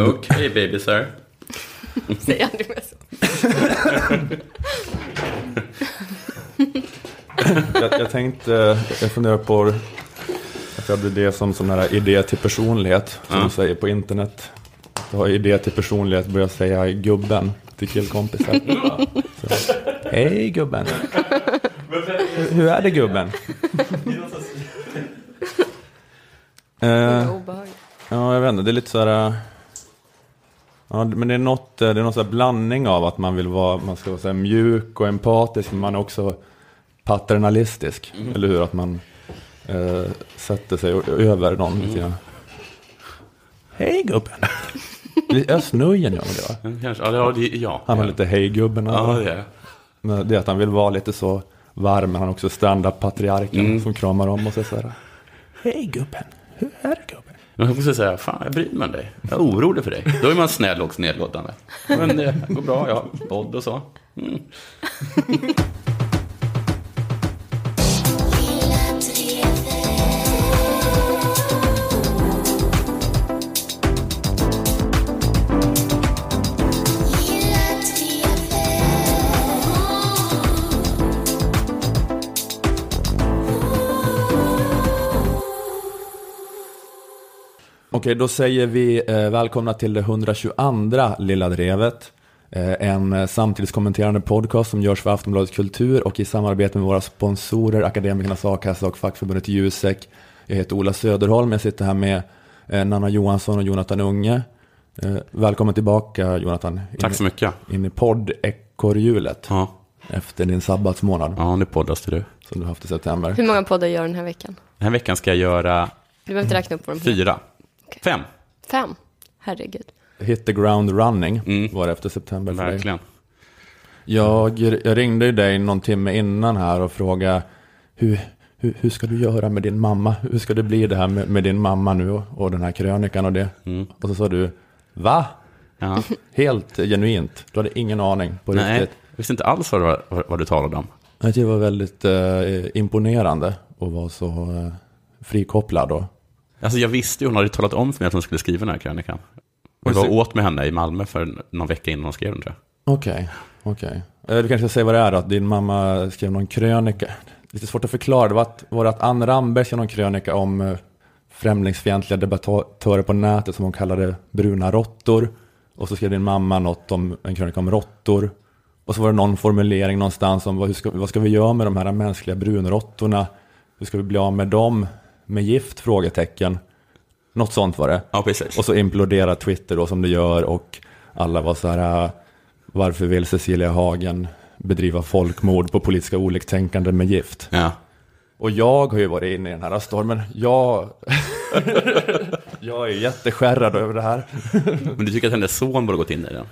Okej, bebisar. Säg aldrig mer så. jag, jag tänkte, jag funderar på att jag blir det som sån här idé till personlighet, som Ja. du säger på internet. Att du har idé till personlighet, börjar säga gubben till killkompisar. Så, Hej gubben. Hur, hur är det gubben? Obehagligt. Ja, jag vet inte. Det är lite så här... Ja, men det är något, äh, det är någon så här blandning av att man vill vara, man ska vara mjuk och empatisk, men man är också paternalistisk. Eller hur? Att man eh, sätter sig över någon lite grann. Hej gubben! Snöjen gör det va? Kanske, ja, det- ja. Han har lite hej gubben. Ja, det är. Men Det är att han vill vara lite så varm, men han är också stand-up-patriarken Mm. som kramar om och så Hej gubben, hur är det gubben? Men jag måste säga, fan jag bryr mig om dig. Jag är orolig för dig. Då är man snäll och nedlåtande. Men eh, det går bra, jag har podd och så. Mm. Okej, då säger vi eh, välkomna till det 122 Lilla Drevet. Eh, en eh, samtidskommenterande podcast som görs för Aftonbladet Kultur och i samarbete med våra sponsorer Akademikernas A-kassa och fackförbundet Jusek. Jag heter Ola Söderholm, jag sitter här med eh, Nanna Johansson och Jonathan Unge. Eh, välkommen tillbaka Jonathan. Tack så mycket. In i podd-ekorrhjulet Ja, efter din sabbatsmånad ja nu poddas du. som du haft i september. Hur många poddar gör den här veckan? Den här veckan ska jag göra Du behöver inte räkna upp vad de heter. fyra. Okej. Fem, Fem. Herregud. Hit the ground running Mm. var det efter september för dig. verkligen. Jag, jag ringde ju dig någon timme innan här och frågade hur, hur, hur ska du göra med din mamma? Hur ska det bli det här med, med din mamma nu och, och den här krönikan och det? Mm. Och så sa du, va? Ja. Helt genuint. Du hade ingen aning på Nej, riktigt. jag visste inte alls vad, var- vad, vad du talade om. Det var väldigt eh, imponerande att vara så eh, frikopplad. Och, Alltså jag visste ju, hon hade talat om för mig att hon skulle skriva den här krönikan. Jag var åt med henne i Malmö för någon vecka innan hon skrev den tror jag. Okej, okej. Eh, Du kanske ska säga vad det är då, att din mamma skrev någon krönika. Lite svårt att förklara, det var att, var det att Ann Ramberg skrev någon krönika om eh, främlingsfientliga debattörer på nätet som hon kallade bruna råttor. Och så skrev din mamma något om en krönika om råttor. Och så var det någon formulering någonstans om vad, ska, vad ska vi göra med de här mänskliga brunråttorna? Hur ska vi bli av med dem? Med gift? Frågetecken. Något sånt var det. Ja, precis. Och så imploderade Twitter då som det gör och alla var så här, äh, varför vill Cecilia Hagen bedriva folkmord på politiska oliktänkande med gift? Ja. Och jag har ju varit inne i den här stormen. Jag, jag är jätteskärrad över det här. Men du tycker att hennes son borde gått in i den?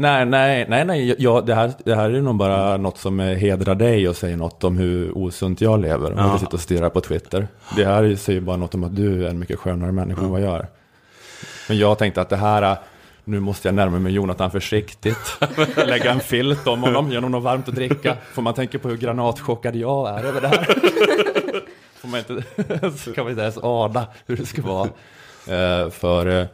Nej, nej, nej, nej. Jag, det, här, det här är nog bara något som eh, hedrar dig och säger något om hur osunt jag lever. Om Ja. du sitter och stirrar på Twitter. Det här säger bara något om att du är en mycket skönare människa än vad jag är. Men jag tänkte att det här, eh, nu måste jag närma mig Jonathan försiktigt. Lägga en filt om honom, ge honom något varmt att dricka. Får man tänka på hur granatchockad jag är över det här. Får man inte, så kan man inte ens ana hur det ska vara. Eh, för,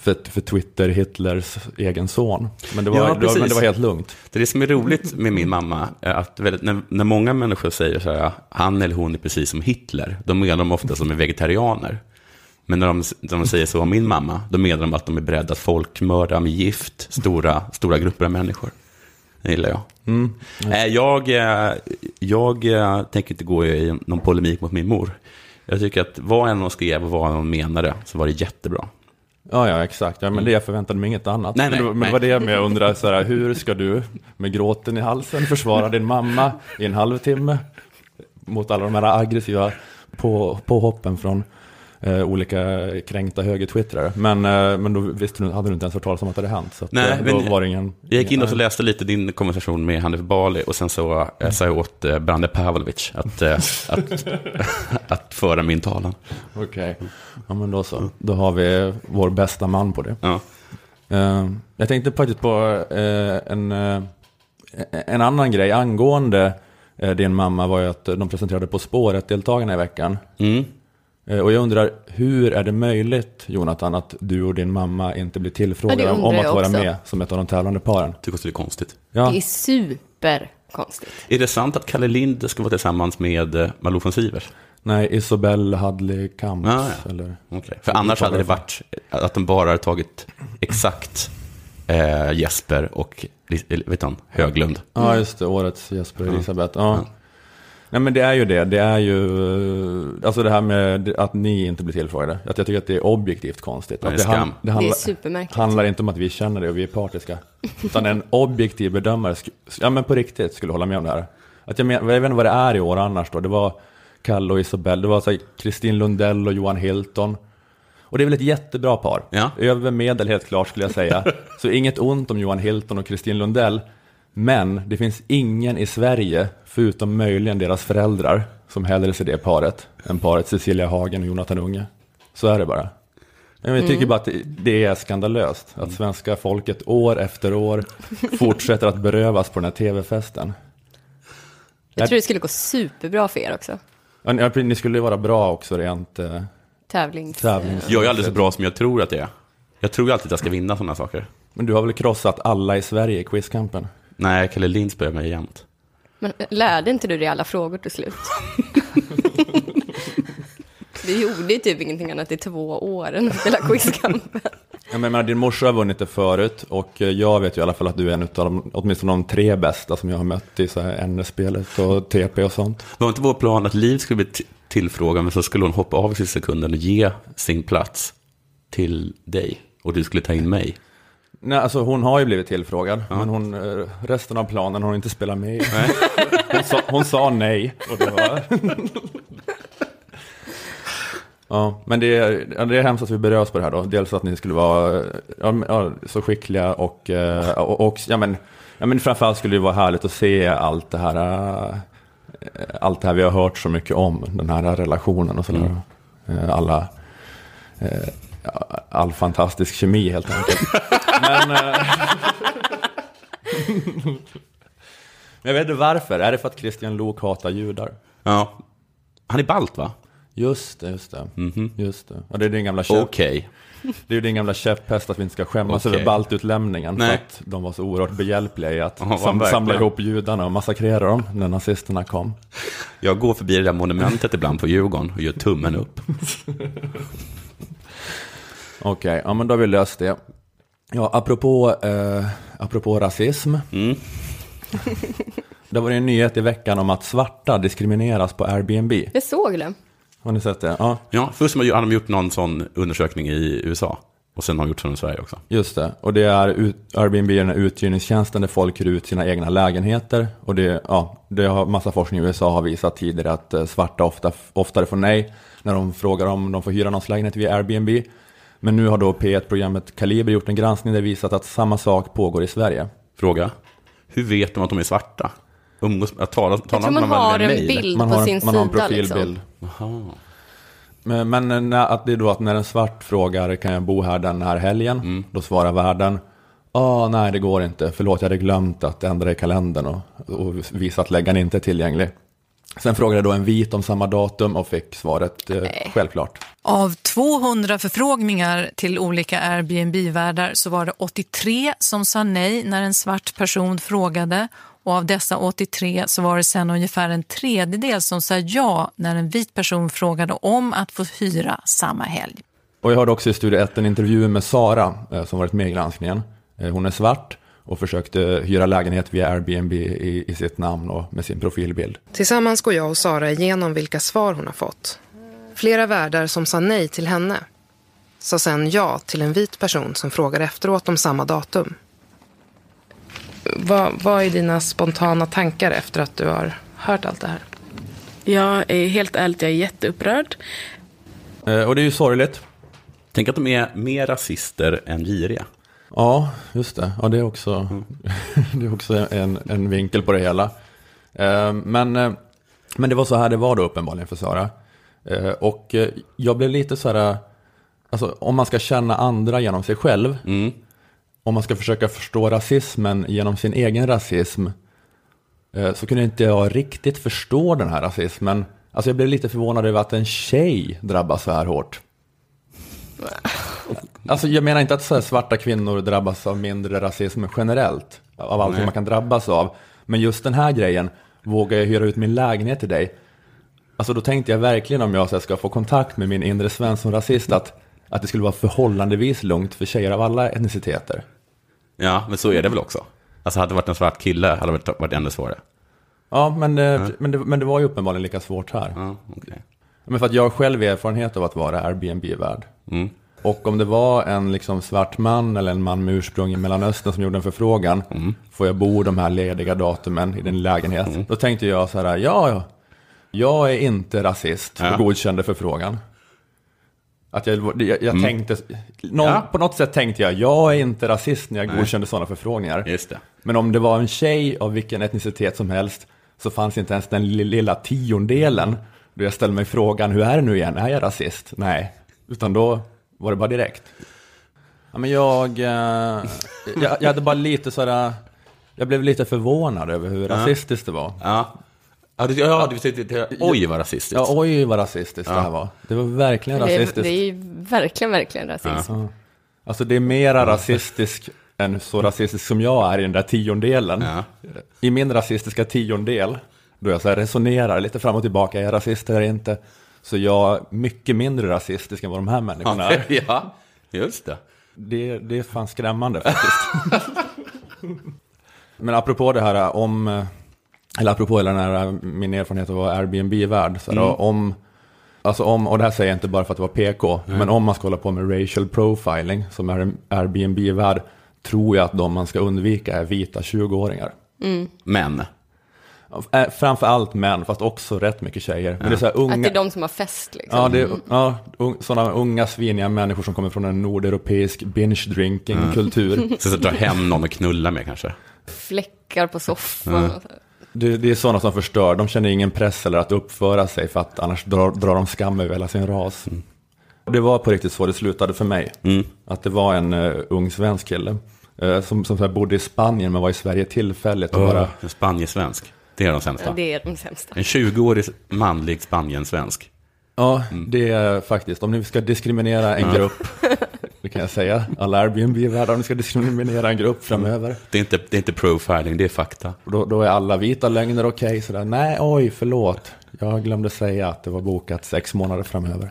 för, för Twitter, Hitlers egen son. Men det var, Ja, det var, men det var helt lugnt. Det, är det som är roligt med min mamma är att väldigt, när, när många människor säger så här, han eller hon är precis som Hitler, då menar de ofta som är vegetarianer. Men när de, när de säger så om min mamma, då menar de att de är beredda att folkmörda med gift stora, stora grupper av människor. Det gillar jag. Mm. Eh, Jag, eh, jag eh, tänker inte gå i någon polemik mot min mor. Jag tycker att vad än hon skrev och vad hon menade så var det jättebra. Ja, ja, exakt. Ja, men det jag förväntade mig inget annat. Nej, men, nej, men det var det med jag undrar, så här, hur ska du med gråten i halsen försvara din mamma i en halvtimme mot alla de här aggressiva på, påhoppen från eh, olika kränkta högertwittrare. Men, eh, men då visste du, hade du inte ens hört talas om att det hade hänt. Så att, Nej, eh, då men var det ingen... Jag gick in och så läste lite din konversation med Hanif Bali och sen så eh, sa jag åt eh, Brande Pavlovic att, eh, att, att föra min talan. Okej, ja men då så. Då har vi vår bästa man på det. Ja. Eh, jag tänkte faktiskt på eh, en, en annan grej angående din mamma var ju att de presenterade På spåret-deltagarna i veckan. Mm. Eh, Och jag undrar, hur är det möjligt, Jonathan, att du och din mamma inte blir tillfrågade om, att vara också. med som ett av de tävlande paren? Tycker också det är konstigt. Ja, Det är superkonstigt. Är det sant att Kalle Lind ska vara tillsammans med eh, Malou von Sivers? nej, Isabelle Hadley Kamps, Ah, ja. eller? Okej. För annars hade det varit att de bara hade tagit exakt eh, Jesper och vet han, Höglund. Ja, just det, årets Jesper och Elisabeth. Ja. Nej, men det är ju det. Det är ju, eh, alltså det här med att ni inte blir tillfrågade. Att jag tycker att det är objektivt konstigt. Det är Att det, skam. han- det Det är handlar, supermärkligt. handlar inte om att vi känner det och vi är partiska. Utan en objektiv bedömare, sk- ja men på riktigt skulle hålla med om det här. Att jag, men, jag vet inte vad det är i år annars då. Det var Kalle och Isabelle, det var Kristin Lundell och Johan Hilton. Och det är väl ett jättebra par. Ja. Över medel helt klart skulle jag säga. Så inget ont om Johan Hilton och Kristin Lundell. Men det finns ingen i Sverige, förutom möjligen deras föräldrar, som hellre ser det paret än paret Cecilia Hagen och Jonathan Unge. Så är det bara. Men jag tycker bara att det- är skandalöst att svenska folket år efter år fortsätter att berövas på den här tv-festen. Jag tror det skulle gå superbra för er också. Ja, ni- skulle ju vara bra också rent eh, Tävlings... tävlings... Jag är aldrig så bra som jag tror att det är. Jag tror ju alltid att jag ska vinna sådana saker. Men du har väl krossat alla i Sverige i quizkampen? Nej, Kalle Lind spöar mig jämt. Men lärde inte du dig alla frågor till slut? Du gjorde ju typ ingenting annat i två år än att spela quizkampen. Ja, men jag menar, din morsa har vunnit det förut och eh, jag vet ju i alla fall att du är en av de, åtminstone de tre bästa som jag har mött i så här NS-spelet och TP och sånt. Var inte vår plan att Liv skulle bli tillfrågad, men så skulle hon hoppa av i sista sekunden och ge sin plats till dig. Och du skulle ta in mig. Nej, alltså hon har ju blivit tillfrågad, men hon, eh, resten av planen har hon inte spelat med i. Hon, sa, hon sa nej och det var... Ja, men det är, ja, det är hemskt att vi berörs på det här då. Dels att ni skulle vara ja, ja, så skickliga och, eh, och, och ja, men, ja, men framförallt skulle det vara härligt att se allt det här eh, allt det här vi har hört så mycket om, den här relationen och sådär. Eh, Alla, ja, all fantastisk kemi helt enkelt. Men, eh, jag vet inte varför. Är det för att Christian Lok hatar judar? Ja. Han är balt, va? Just det, just det. Just det. Och det är din gamla käpp, Okej. det är din gamla käpphäst att vi inte ska skämmas Okej. över baltutlämningen. För Nej. att de var så oerhört behjälpliga i att Ja, sam- samla ihop judarna och massakrera dem när nazisterna kom. Jag går förbi det där monumentet ibland på Djurgården och gör tummen upp. Okej, ja men då har vi löst det. Ja, apropå, eh, apropå rasism. Mm. det var en nyhet i veckan om att svarta diskrimineras på Airbnb. Jag såg det. Har ni sett det? Ja, Ja, först har de gjort någon sån undersökning i USA. Och sen har de gjort sån i Sverige också. just det. Och det är ut, Airbnb är den här uthyrningstjänsten där folk hyr ut sina egna lägenheter. Och det, ja, det har massa forskning i USA har visat tidigare att eh, svarta ofta, oftare får nej när de frågar om de får hyra någons lägenhet via Airbnb. Men nu har då P1-programmet Kaliber gjort en granskning där det visat att samma sak pågår i Sverige. Fråga. Hur vet de att de är svarta? Umgås, att tala, Jag tala tror man dem har en mail? bild Man på har, sin en, man har en sida. profilbild. Liksom. Men, men när, att det är då att när en svart frågar kan jag bo här den här helgen, Mm. då svarar värden Ja, nej det går inte, förlåt jag hade glömt att ändra i kalendern och, och visa att läggaren inte är tillgänglig. Sen frågade jag då en vit om samma datum och fick svaret eh, självklart. Av 200 förfrågningar till olika Airbnb-värdar så var det 83 som sa nej när en svart person frågade och av dessa 83 så var det sen ungefär en tredjedel som sa ja när en vit person frågade om att få hyra samma helg. Och jag hörde också i Studio 1 en intervju med Sara eh, som varit med i granskningen. Eh, hon är svart och försökte hyra lägenhet via Airbnb i, i sitt namn och med sin profilbild. Tillsammans går jag och Sara igenom vilka svar hon har fått. Flera värdar som sa nej till henne sa sen ja till en vit person som frågade efteråt om samma datum. Vad, vad är dina spontana tankar efter att du har hört allt det här? Jag är helt ärligt, jag är jätteupprörd. Eh, och det är ju sorgligt. Tänk att de är mer rasister än giriga. Ja, just det. Ja, det är också, det är också en, en vinkel på det hela. Eh, Men, eh, men det var så här det var då uppenbarligen för Sara. Eh, Och jag blev lite så här, alltså om man ska känna andra genom sig själv, Mm. om man ska försöka förstå rasismen genom sin egen rasism, så kunde inte jag riktigt förstå den här rasismen Alltså jag blev lite förvånad över att en tjej drabbas så här hårt. Alltså jag menar inte att så svarta kvinnor drabbas av mindre rasism generellt, av allt man kan drabbas av. Men just den här grejen, vågar jag hyra ut min lägenhet till dig? Alltså då tänkte jag verkligen om jag så här, ska få kontakt med min inre Svensson-rasist, att, att det skulle vara förhållandevis lugnt för tjejer av alla etniciteter. Ja, men så är det väl också. Alltså hade det varit en svart kille hade det varit, ännu svårare. Ja, men, eh, men, det, men det var ju uppenbarligen lika svårt här. Ja, okej. Men för att jag har själv erfarenhet av att vara Airbnb-värd. Mm. Och om det var en liksom svart man eller en man med ursprung i Mellanöstern som gjorde en förfrågan, Mm. får jag bo de här lediga datumen i din lägenhet? Då tänkte jag så här, ja, ja, jag är inte rasist Ja. och godkände förfrågan. Att jag, jag, jag tänkte, någon, Mm. Ja. på något sätt tänkte jag, jag är inte rasist när jag godkände sådana förfrågningar. Just det. Men om det var en tjej av vilken etnicitet som helst så fanns inte ens den li- lilla tiondelen då jag ställde mig frågan, hur är det nu igen, är jag rasist? Nej, utan då var det bara direkt. Ja, men jag, eh, jag, jag hade bara lite sådär, jag blev lite förvånad över hur rasistiskt det var. Ja. Ja, du, ja, du tyckte, oj vad rasistiskt. Ja, oj vad rasistiskt det här var. Det var verkligen Det är, rasistiskt. det är ju verkligen, verkligen rasism. Alltså det är mera rasistisk än så rasistisk som jag är i den där tiondelen. Ja. I min rasistiska tiondel, då jag så här resonerar lite fram och tillbaka, är jag rasist eller inte? Så jag är mycket mindre rasistisk än vad de här människorna är. ja, just det. Det, det är fan skrämmande faktiskt. Men apropå det här om, eller apropå hela den här, min erfarenhet av att vara Airbnb-värd, här, om, alltså om, och det här säger jag inte bara för att vara PK, men om man ska hålla på med racial profiling som är en Airbnb-värd, tror jag att de man ska undvika är vita 20-åringar. Men, Äh, Framför allt män, fast också rätt mycket tjejer. Men det är så här Att unga... det är de som har fest liksom. Ja, det är, ja un, sådana unga sviniga människor som kommer från en nordeuropeisk binge-drinking-kultur. så att dra hem någon och knulla med kanske. Fläckar på soffan. så. Det, det är sådana som förstör, de känner ingen press eller att uppföra sig för att annars drar, drar de skam över hela sin ras. Det var på riktigt så det slutade för mig. Att det var en uh, ung svensk kille eh, som, som så här bodde i Spanien men var i Sverige tillfälligt. Och bara, En Spaniensvensk. Det är de sämsta. Ja, det är de sämsta. En 20-årig manlig Spaniensvensk. ja, det är faktiskt, om ni ska diskriminera en grupp, det kan jag säga, alla Airbnb-värdar, om ni ska diskriminera en grupp framöver, Det är inte, det är inte profiling, det är fakta. då, då är alla vita lögner okej. sådär, nej, oj, förlåt, jag glömde säga att det var bokat sex månader framöver.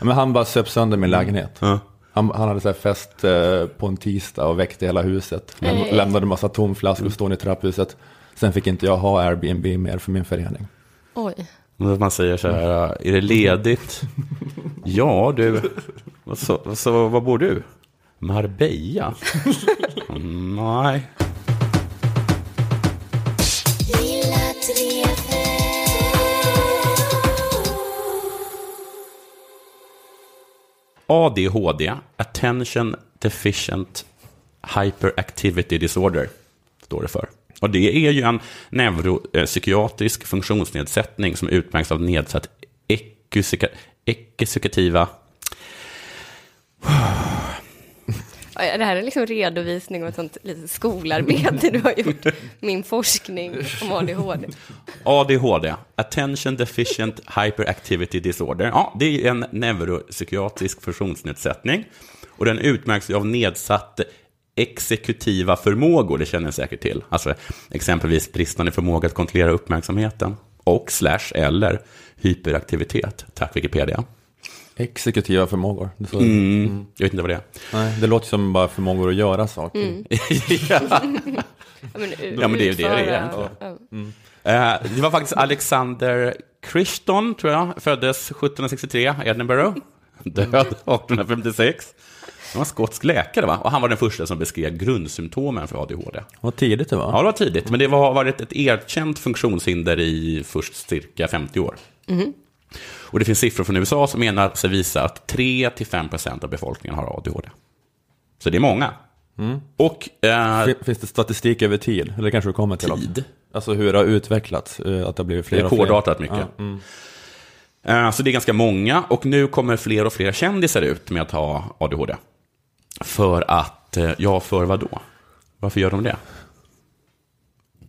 Men han bara söp sönder min lägenhet. Ja. Han, han hade så här fest eh, på en tisdag och väckte hela huset. Läm, lämnade en massa tomflaskor stående i trapphuset. Sen fick inte jag ha Airbnb mer för min förening. Oj. Man säger så här, är det ledigt? ja, du. Vad så, vad så, var bor du? Marbella? Mm, nej. ADHD, Attention Deficient Hyperactivity Disorder, står det för. Och det är ju en neuropsykiatrisk funktionsnedsättning som utmärks av nedsatt ekusika- exekutiva... Ja, Det här är liksom redovisning av ett sånt litet skolarbete du har gjort. Min forskning om ADHD. ADHD, Attention Deficient Hyperactivity Disorder. Ja, det är en neuropsykiatrisk funktionsnedsättning. Och den utmärks av nedsatt exekutiva förmågor, det känner ni säkert till. Alltså exempelvis bristande förmåga att kontrollera uppmärksamheten och slash eller hyperaktivitet. Tack Wikipedia. Exekutiva förmågor. Så, Mm. Jag vet inte vad det är. nej, det låter som bara förmågor att göra saker. ja. Ja, men, Ja, men det är ju det det är. Ja. Eh, Det var faktiskt Alexander Crichton, tror jag, föddes 1763, Edinburgh. Död 1856. Han var skotsk läkare, va? Och han var den första som beskrev grundsymptomen för ADHD. Vad tidigt det var. Ja, det var tidigt, men det var varit ett erkänt funktionshinder i först cirka 50 år. Och det finns siffror från USA som menar sig visa att 3-5% av befolkningen har ADHD. Så det är många. Och eh, Fin- Finns det statistik över tid? Eller kanske du kommer till tid. Alltså hur det har utvecklats, eh, att det har blivit fler Det är och fler. rekordartat mycket. Ja, mm. Eh, Så det är ganska många och nu kommer fler och fler kändisar ut med att ha ADHD. För att, eh, ja, för vad då? Varför gör de det?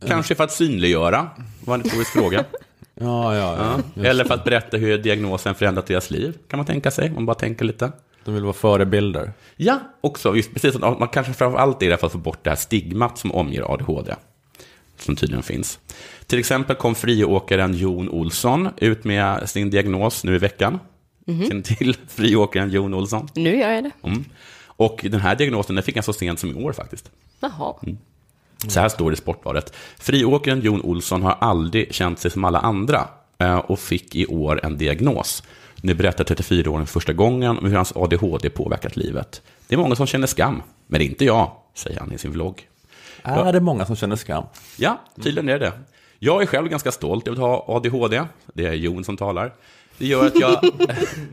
Kanske för att synliggöra, var en retorisk fråga. Ja, ja, ja. Eller för att berätta hur diagnosen förändrat deras liv, kan man tänka sig, om man bara tänker lite. De vill vara förebilder. Ja, också, just precis, man kanske framför allt är det för att få bort det här stigmat som omger ADHD, som tydligen finns. Till exempel kom friåkaren Jon Olsson ut med sin diagnos nu i veckan. Känner ni till friåkaren Jon Olsson? Nu gör jag det. Mm. Och den här diagnosen den fick han så sent som i år faktiskt. Jaha. Så här står det i Sportbladet. Friåkaren Jon Olsson har aldrig känt sig som alla andra eh, och fick i år en diagnos. Nu berättar 34-åringen första gången om hur hans ADHD påverkat livet. Det är många som känner skam, men inte jag, säger han i sin vlogg. Är det många som känner skam? Ja, tydligen är det. Jag är själv ganska stolt över att ha ADHD. Det är Jon som talar. Det gör att jag...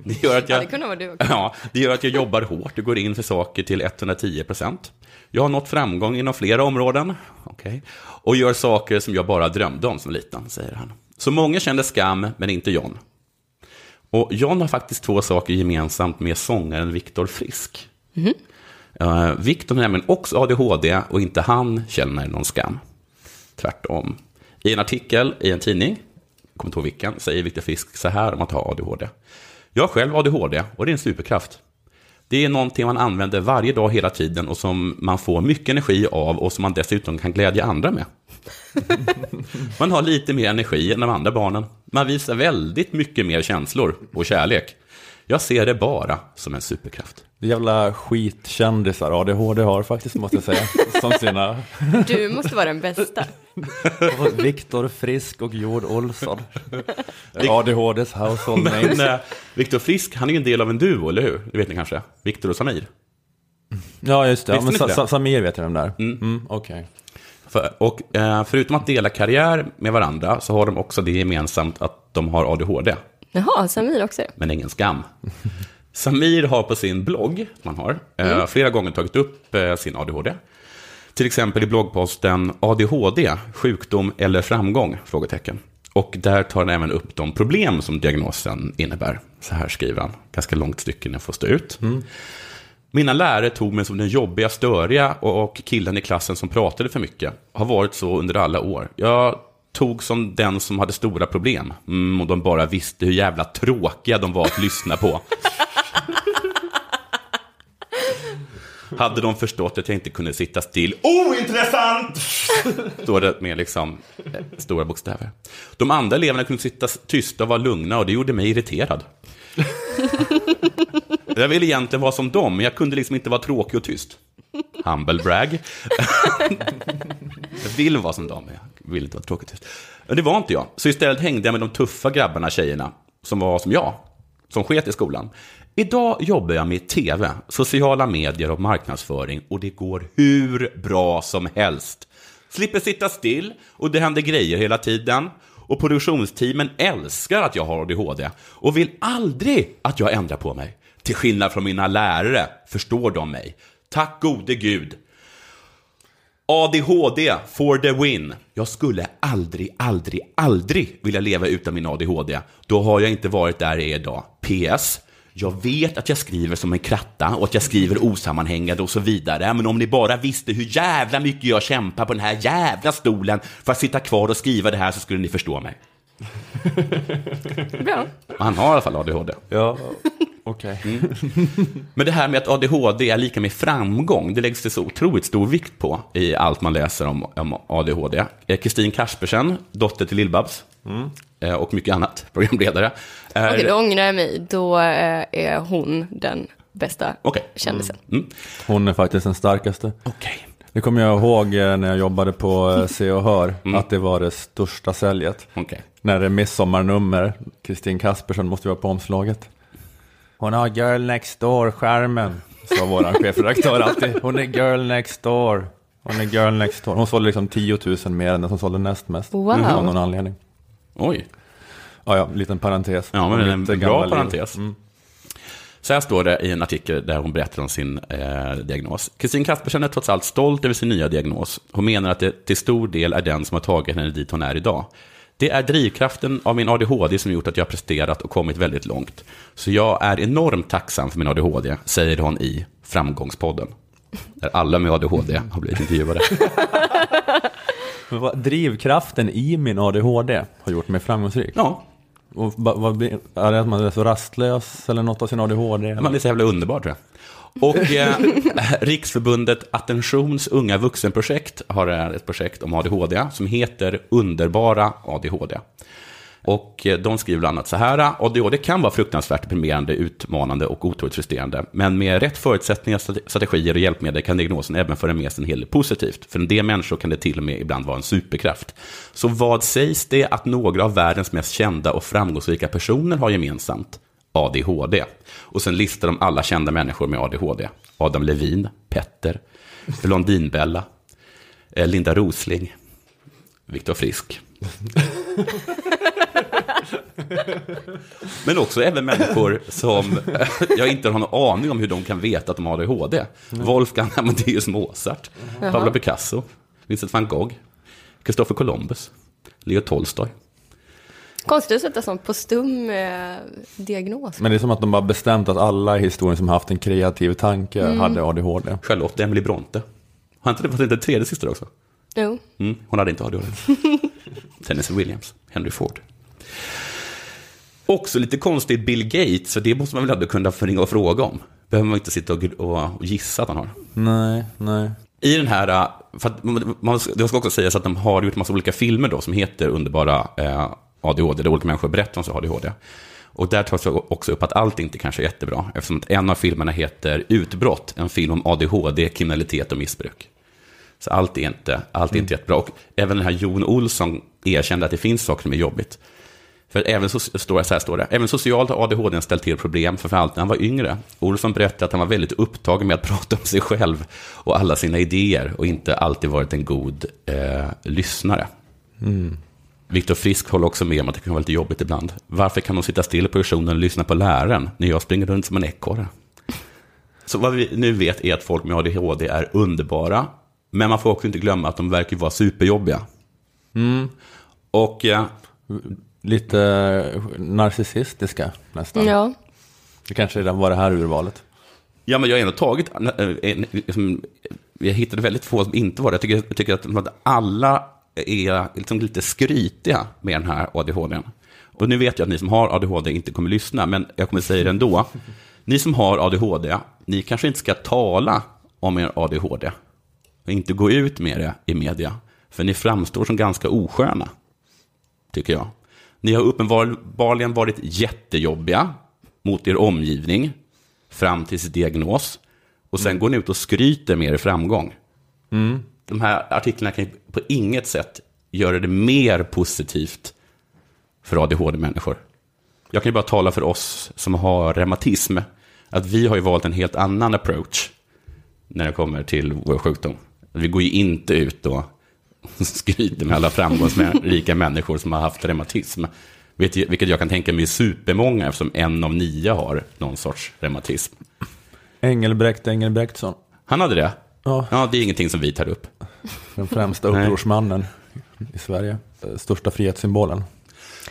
det gör att Ja, jag det kunde vara du också. Ja, det gör att jag jobbar hårt och går in för saker till 110 procent. Jag har nått framgång inom flera områden. Okej. Och gör saker som jag bara drömde om som liten, säger han. Så många kände skam, men inte John. Och John har faktiskt två saker gemensamt med sångaren Viktor Frisk. Uh, Viktor har nämligen också ADHD och inte han känner någon skam. Tvärtom. I en artikel i en tidning, kommer inte ihåg vilken, säger Viktor Fisk så här om att ha ADHD. Jag har själv ADHD och det är en superkraft. Det är någonting man använder varje dag hela tiden och som man får mycket energi av och som man dessutom kan glädja andra med. Man har lite mer energi än de andra barnen. Man visar väldigt mycket mer känslor och kärlek. Jag ser det bara som en superkraft. Det jävla skitkändisar ADHD har faktiskt, måste jag säga. Som sina Du måste vara den bästa. Viktor Frisk och Jord Olsson. ADHDs household names. Men eh, Viktor Frisk, han är ju en del av en duo, eller hur? Det vet ni kanske? Viktor och Samir. Ja, just det. Ja, men det? Sa- Samir vet jag vem där. Mm, Okej. För, och eh, förutom att dela karriär med varandra så har de också det gemensamt att de har ADHD. Jaha, Samir också. men ingen skam. Samir har på sin blogg, som han har, eh, flera gånger tagit upp eh, sin ADHD. Till exempel i bloggposten ADHD, sjukdom eller framgång? Frågetecken. Och där tar han även upp de problem som diagnosen innebär. Så här skriver han, ganska långt stycke när jag får stå ut. Mina lärare tog mig som den jobbiga, störiga och och killen i klassen som pratade för mycket. Har varit så under alla år. Jag tog som den som hade stora problem. Mm, och de bara visste hur jävla tråkiga de var att lyssna på. Hade de förstått att jag inte kunde sitta still. Ointressant! Står det med liksom eh, stora bokstäver. De andra eleverna kunde sitta tysta och vara lugna och det gjorde mig irriterad. Jag ville egentligen vara som dem, men jag kunde liksom inte vara tråkig och tyst. Humble brag. jag vill vara som dem, men jag vill inte vara tråkig och tyst. Men det var inte jag. Så istället hängde jag med de tuffa grabbarna, tjejerna, som var som jag, som sket i skolan. Idag jobbar jag med tv, sociala medier och marknadsföring och det går hur bra som helst. Slipper sitta still och det händer grejer hela tiden. Och produktionsteamen älskar att jag har ADHD och vill aldrig att jag ändrar på mig. Till skillnad från mina lärare förstår de mig. Tack gode gud. ADHD for the win. Jag skulle aldrig, aldrig, aldrig vilja leva utan min ADHD. Då har jag inte varit där jag är idag. PS. Jag vet att jag skriver som en kratta och att jag skriver osammanhängande och så vidare. Men om ni bara visste hur jävla mycket jag kämpar på den här jävla stolen för att sitta kvar och skriva det här så skulle ni förstå mig. Bra. Han har i alla fall ADHD. Ja, okej. Men det här med att ADHD är lika med framgång, det läggs det så otroligt stor vikt på i allt man läser om, om ADHD. Eh, Kristin Kaspersen, dotter till Lill-Babs, eh, och mycket annat, programledare. är- Okej, då ångrar jag mig. Då eh, är hon den bästa Okej. kändisen. Mm. Hon är faktiskt den starkaste. Okej. Det kommer jag ihåg eh, när jag jobbade på eh, Se och Hör, att det var det största säljet. Okej. När det är midsommarnummer, Kristin Kaspersson måste vara på omslaget. Hon har Girl Next Door-skärmen, sa vår chefredaktör alltid. Hon är Girl Next Door. Hon är Girl Next Door. Hon sålde liksom 10 000 mer än den som sålde näst mest. Wow. Av någon anledning. Oj. Ja, ja, liten parentes. Ja, men en bra parentes. Så här står det i en artikel där hon berättar om sin eh, diagnos. Kristin Kaspersen är trots allt stolt över sin nya diagnos. Hon menar att det till stor del är den som har tagit henne dit hon är idag. Det är drivkraften av min ADHD som gjort att jag har presterat och kommit väldigt långt. Så jag är enormt tacksam för min ADHD, säger hon i Framgångspodden. Där alla med ADHD har blivit intervjuade. Men vad, drivkraften i min ADHD har gjort mig framgångsrik. Ja, Och vad, vad, är det att man är så rastlös eller något av sin ADHD? man är så jävla underbar tror jag. Och eh, Riksförbundet Attentions unga vuxenprojekt har ett projekt om ADHD som heter Underbara ADHD. Och eh, de skriver bland annat så här, ADHD kan vara fruktansvärt deprimerande, utmanande och otroligt frustrerande. Men med rätt förutsättningar, strategier och hjälpmedel kan diagnosen även föra med sig en hel del positivt. För en del människor kan det till och med ibland vara en superkraft. Så vad sägs det att några av världens mest kända och framgångsrika personer har gemensamt? ADHD. Och sen listar de alla kända människor med ADHD. Adam Levin, Petter, Blondinbella, eh, Linda Rosling, Viktor Frisk. Men också även människor som jag inte har någon aning om hur de kan veta att de har ADHD. Wolfgang Amadeus Mozart, Pablo Picasso, Vincent van Gogh, Christopher Columbus, Leo Tolstoj. Konstigt att sätta sån postum eh, diagnos. Men det är som att de bara bestämt att alla i historien som haft en kreativ tanke Mm. hade ADHD. Charlotte Emily Bronte. Har inte det varit en tredje syster också? Jo. Mm, hon hade inte ADHD. Tennessee Williams, Henry Ford. Också lite konstigt Bill Gates, för det måste man väl ändå kunna ringa och fråga om. Behöver man inte sitta och, och, och gissa att han har. Nej, nej. I den här, äh, för att man, det ska också sägas att de har gjort en massa olika filmer då som heter Underbara eh, ADHD, där olika människor berättar om sin ADHD. Och där tas också upp att allt inte kanske är jättebra, eftersom att en av filmerna heter Utbrott, en film om ADHD, kriminalitet och missbruk. Så allt är inte, allt är inte jättebra. Och även den här Jon Olsson erkände att det finns saker som är jobbigt. För även så, står det, så här står det, även socialt har ADHD ställt till problem, framförallt när han var yngre. Olsson berättade att han var väldigt upptagen med att prata om sig själv och alla sina idéer och inte alltid varit en god eh, lyssnare. Viktor Frisk håller också med om att det kan vara lite jobbigt ibland. Varför kan de sitta still på lektionen och lyssna på läraren när jag springer runt som en ekorre? Så vad vi nu vet är att folk med ADHD är underbara, men man får också inte glömma att de verkar vara superjobbiga. Och eh, Lite eh, narcissistiska nästan. Ja. Det kanske redan var det här urvalet. Ja, men jag har ändå tagit, eh, en, liksom, jag hittade väldigt få som inte var det. Jag tycker, jag tycker att, alla är liksom lite skrytiga med den här ADHD. Och nu vet jag att ni som har ADHD inte kommer lyssna, men jag kommer säga det ändå. Ni som har ADHD, ni kanske inte ska tala om er ADHD. Och inte gå ut med det i media. För ni framstår som ganska osköna, tycker jag. Ni har uppenbarligen varit jättejobbiga mot er omgivning fram till sin diagnos. Och sen går ni ut och skryter med er framgång. De här artiklarna kan på inget sätt göra det mer positivt för ADHD-människor. Jag kan ju bara tala för oss som har reumatism, att vi har ju valt en helt annan approach när det kommer till vår sjukdom. Vi går ju inte ut och skryter med alla framgångsrika människor som har haft reumatism. Vet Vilket jag kan tänka mig är supermånga eftersom en av nio har någon sorts reumatism. Engelbrekt Engelbrektsson. Han hade det? Ja. Ja, det är ingenting som vi tar upp. Den främsta upprorsmannen i Sverige. Största frihetssymbolen.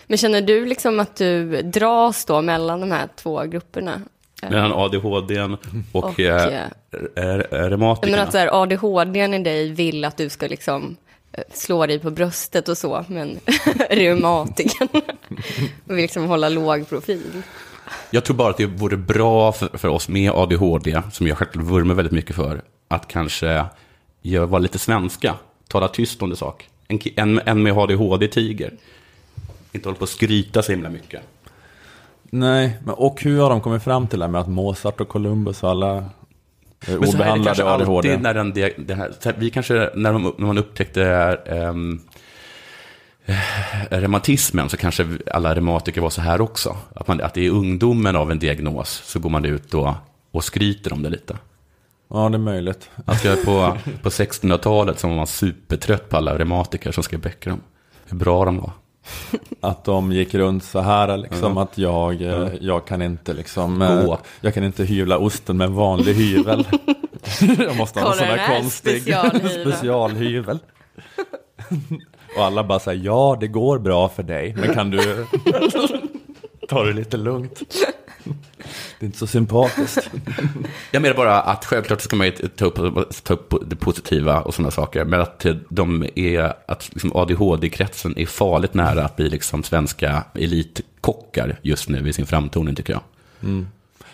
Men känner du liksom att du dras då mellan de här två grupperna? Mellan ADHD och, Och, eh, eh, r- r- Men reumatikerna. att så här, ADHD i dig vill att du ska liksom slå dig på bröstet och så, men reumatiken vill liksom hålla låg profil. Jag tror bara att det vore bra för, för oss med ADHD, som jag själv vurmar väldigt mycket för, att kanske vara lite svenska, tala tyst om det sak. En, en, en med ADHD-tiger. Inte hålla på att skryta så himla mycket. Nej, men och hur har de kommit fram till det här med att Mozart och Columbus och alla eh, Men så här är det obehandlade kanske ADHD? alltid när den, det här, vi kanske, när, de, när man upptäckte eh, reumatismen så kanske alla reumatiker var så här också. Att, man, att det är ungdomen av en diagnos så går man ut och, och skryter om det lite. Ja, det är möjligt. Att jag på, på 1600-talet så var man supertrött på alla reumatiker som skrev böcker om hur bra de var. Att de gick runt så här liksom Ja. att jag, eh, jag kan inte liksom Gå. eh, Jag kan inte hyvla osten med en vanlig hyvel. jag måste ha en sån här här konstig specialhyveln. specialhyvel. Och alla bara säger ja det går bra för dig men kan du ta det lite lugnt? Det är inte så sympatiskt. Jag menar bara att självklart ska man ju ta upp, ta upp det positiva och sådana saker, men att de är, att liksom ADHD-kretsen är farligt nära att bli liksom svenska elitkockar just nu i sin framtoning tycker jag.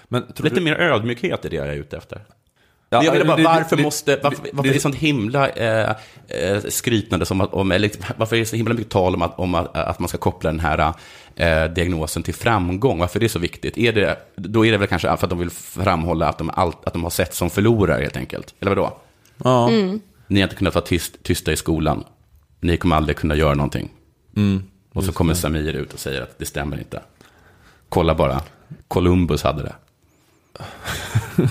Men tror Lite du, mer ödmjukhet är det jag är ute efter. Ja, Men jag menar bara, det- varför det- måste, varför, det- varför är det sånt himla eh, eh, skrytnande som att, om, eller varför är det så himla mycket tal om att, om att, att man ska koppla den här eh, diagnosen till framgång? Varför är det så viktigt? Är det, då är det väl kanske för att de vill framhålla att de, allt, att de har sett som förlorare helt enkelt. Eller vadå? Ja. Ni har inte kunnat vara tyst, tysta i skolan. Ni kommer aldrig kunna göra någonting. och så kommer Samir ut och säger att det stämmer inte. Kolla bara, Columbus hade det.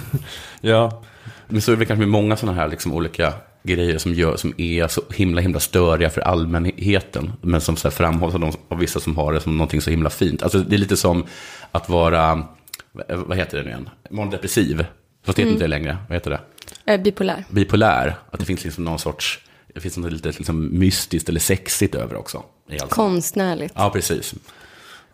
ja. Men så är det kanske med många sådana här liksom olika grejer som, gör, som är så himla, himla störiga för allmänheten. Men som så framhålls av, de, av vissa som har det som någonting så himla fint. Alltså det är lite som att vara, vad heter det nu igen? Manodepressiv. Fast det heter inte det längre. Vad heter det? Eh, bipolär. Bipolär. Att det finns liksom någon sorts, det finns något lite liksom mystiskt eller sexigt över också. Konstnärligt. Ja, precis.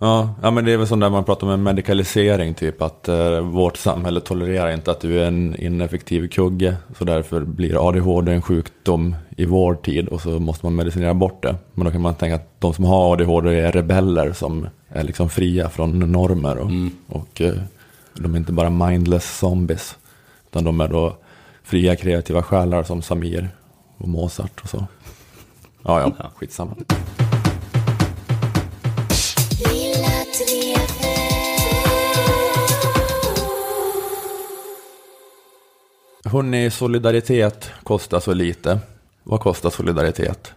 Ja, ja, men det är väl sånt där man pratar om en medikalisering, typ att eh, vårt samhälle tolererar inte att du är en ineffektiv kugge, så därför blir ADHD en sjukdom i vår tid och så måste man medicinera bort det. Men då kan man tänka att de som har ADHD är rebeller som är liksom fria från normer och, och eh, de är inte bara mindless zombies, utan de är då fria kreativa själar som Samir och Mozart och så. Ja, ja, skitsamma. Solidaritet kostar så lite. Vad kostar solidaritet?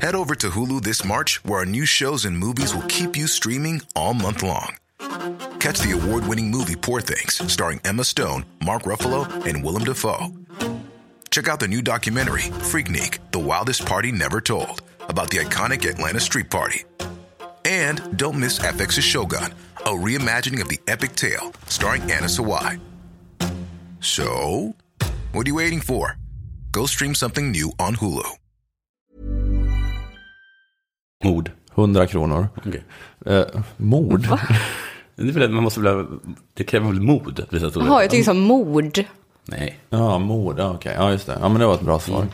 Head over to Hulu this March, where our new shows and movies will keep you streaming all month long. Catch the award winning movie Poor Things, starring Emma Stone, Mark Ruffalo, and Willem Dafoe. Check out the new documentary, Freaknik The Wildest Party Never Told, about the iconic Atlanta Street Party. And don't miss FX's Shogun, a reimagining of the epic tale, starring Anna Sawai. So, what are you waiting for? Go stream something new on Hulu. Mord. 100 kronor. Okej. Eh, mord? Det, väl, man måste väl, det kräver väl mod Jaha, jag tycker som mord. Nej. Ja, mord. Ja, okej. Ja, just det. Ja, men det var ett bra svar.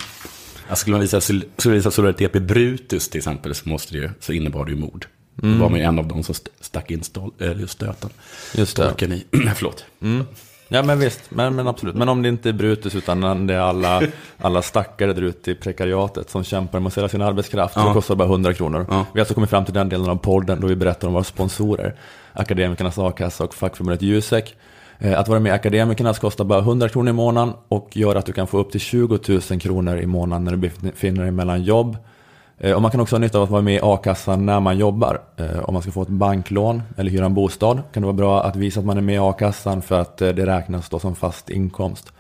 Alltså, skulle man visa, skulle man visa solidaritet med Brutus till exempel så, måste det ju, så innebar det ju mord. Då var man ju en av dem som st- stack in stol, äh, stöten. Just det. Dolken i. Förlåt. Ja, men visst. Men, men absolut. Men om det inte är Brutus utan det är alla, alla stackare där ute i prekariatet som kämpar med att sälja sin arbetskraft. Så Ja. det kostar bara 100 kronor. Ja. Vi har alltså kommit fram till den delen av podden då vi berättar om våra sponsorer. Akademikernas a-kassa och fackförbundet Jusek. Eh, Att vara med i Akademikernas kostar bara 100 kronor i månaden och gör att du kan få upp till 20 000 kronor i månaden när du befinner dig mellan jobb. Eh, och man kan också ha nytta av att vara med i a-kassan när man jobbar. Eh, om man ska få ett banklån eller hyra en bostad kan det vara bra att visa att man är med i a-kassan för att eh, det räknas då som fast inkomst.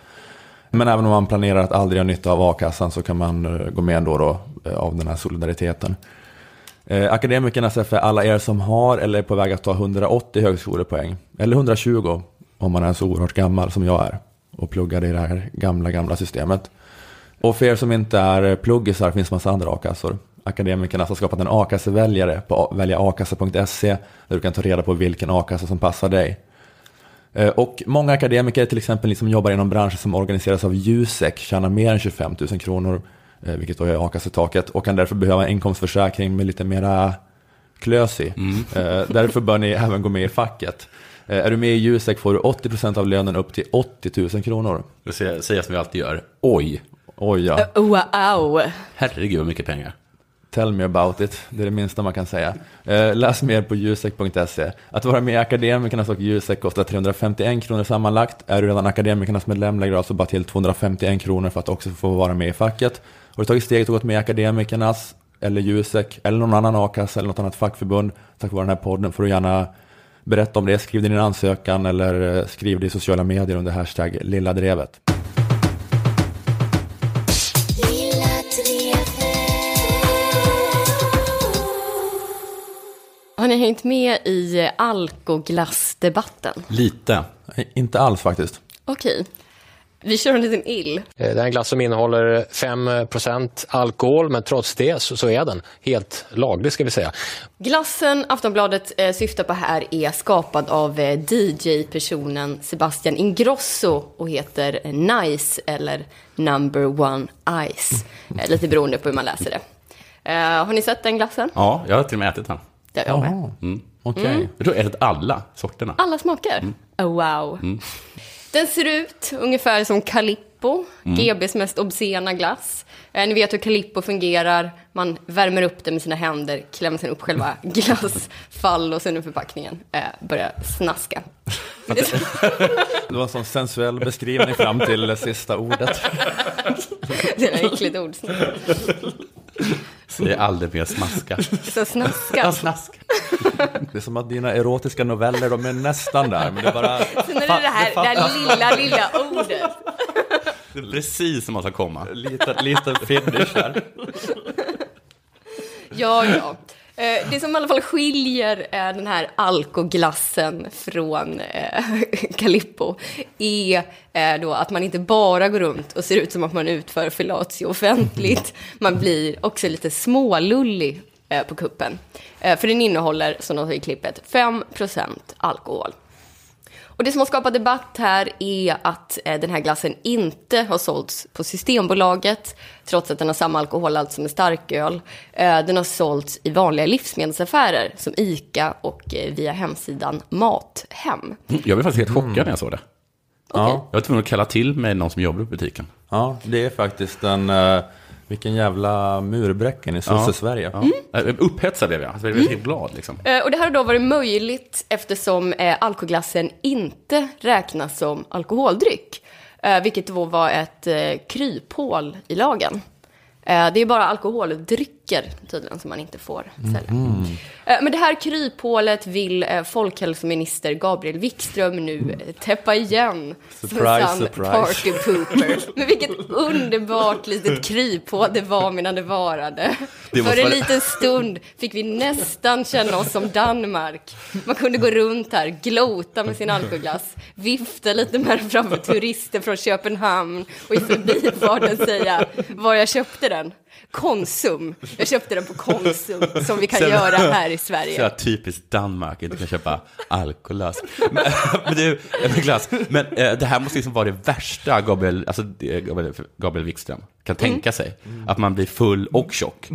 Men även om man planerar att aldrig ha nytta av a-kassan så kan man gå med ändå då av den här solidariteten. Akademikerna Akademikernas är för alla er som har eller är på väg att ta 180 högskolepoäng. Eller 120 om man är så oerhört gammal som jag är och pluggar i det här gamla, gamla systemet. Och för er som inte är pluggisar finns massa andra a-kassor. Akademikerna har skapat en a-kasseväljare på väljaakassa.se där du kan ta reda på vilken a-kassa som passar dig. Eh, Och många akademiker, till exempel ni som jobbar inom branscher som organiseras av Jusek, tjänar mer än 25 000 kronor, eh, vilket då är a-kassetaket, och kan därför behöva en inkomstförsäkring med lite mera klös i. Eh, Därför bör ni även gå med i facket. Är du med i Jusek får du 80% av lönen upp till 80 000 kronor. Säger säger jag som vi alltid gör. Oj, Oj ja. Wow. herregud vad mycket pengar. Tell me about it, det är det minsta man kan säga. Eh, läs mer på jusek.se. Att vara med i Akademikernas och Jusek kostar 351 kronor sammanlagt. Är du redan Akademikernas medlem lägger du alltså bara till 251 kronor för att också få vara med i facket. Har du tagit steget och gått med i Akademikernas eller Jusek eller någon annan a-kassa eller något annat fackförbund tack vare den här podden får du gärna berätta om det. Skriv din ansökan eller eh, skriv det i sociala medier under hashtag lilla drevet. Har ni hängt med i alkoglassdebatten? Lite. Inte alls faktiskt. Okej. Vi kör en liten ill. Eh, Det är en glass som innehåller 5% alkohol, men trots det så, så är den helt laglig ska vi säga. Glassen Aftonbladet eh, syftar på här är skapad av eh, DJ-personen Sebastian Ingrosso och heter Nice eller Number One Ice. Eh, lite beroende på hur man läser det. Har ni sett den glassen? Ja, jag har till och med ätit den. Det har jag med. Jaha, okej. Mm. Jag tror jag ätit alla sorterna. Alla smaker? Oh, wow. Den ser ut ungefär som Calippo, GBs mest obscena glass. Eh, ni vet hur Calippo fungerar. Man värmer upp det med sina händer, klämmer sen upp själva glassfall och sen ur förpackningen eh, börjar snaska. Det var en sån sensuell beskrivning fram till det sista ordet. det är ett äckligt ord. Säg aldrig mer smaska. Så snaska. Ja, snask. Det är som att dina erotiska noveller, de är nästan där, men det är bara... Sen är det det här, det här lilla, lilla ordet. Det är precis som man ska komma. Lite, lite finish här. Ja, ja. Eh, Det som i alla fall skiljer eh, den här alkoglassen från eh, Calippo är då att man inte bara går runt och ser ut som att man utför fellatio offentligt. Man blir också lite smålullig på kuppen. För den innehåller, som de säger i klippet, 5% alkohol. Och det som har skapat debatt här är att eh, den här glassen inte har sålts på Systembolaget, trots att den har samma alkoholhalt som en starköl. Eh, den har sålts i vanliga livsmedelsaffärer som ICA och eh, via hemsidan Mathem. Jag blev faktiskt helt chockad när jag såg det. Ja, Jag var tvungen att kalla till mig någon som jobbar i butiken. ja, det är faktiskt en... eh, vilken jävla murbräcken i sosse-Sverige. Ja. Jag Upphetsad blev jag. Jag blev helt glad liksom. Eh, Och det här har då varit möjligt eftersom eh, alkoglassen inte räknas som alkoholdryck. Eh, vilket då var ett eh, kryphål i lagen. Eh, det är bara alkoholdrycker tydligen som man inte får sälja. Eh, men det här kryphålet vill eh, folkhälsominister Gabriel Wikström nu eh, täppa igen. som Surprise, sann surprise. party pooper. Men vilket underbart litet kryphål det var medan det varade. Det För en vara- liten stund fick vi nästan känna oss som Danmark. Man kunde gå runt här, glota med sin alkoglass, vifta lite med den framför turister från Köpenhamn och i förbifarten säga var jag köpte den. Konsum. Jag köpte den på Konsum, som vi kan Sen- göra här i Så här Sverige. typiskt Danmark, inte kan köpa alkoglass. Men, men, du, glass. men eh, det här måste liksom vara det värsta Gabriel, alltså, Gabriel, Gabriel Wikström kan tänka sig. Att man blir full och tjock.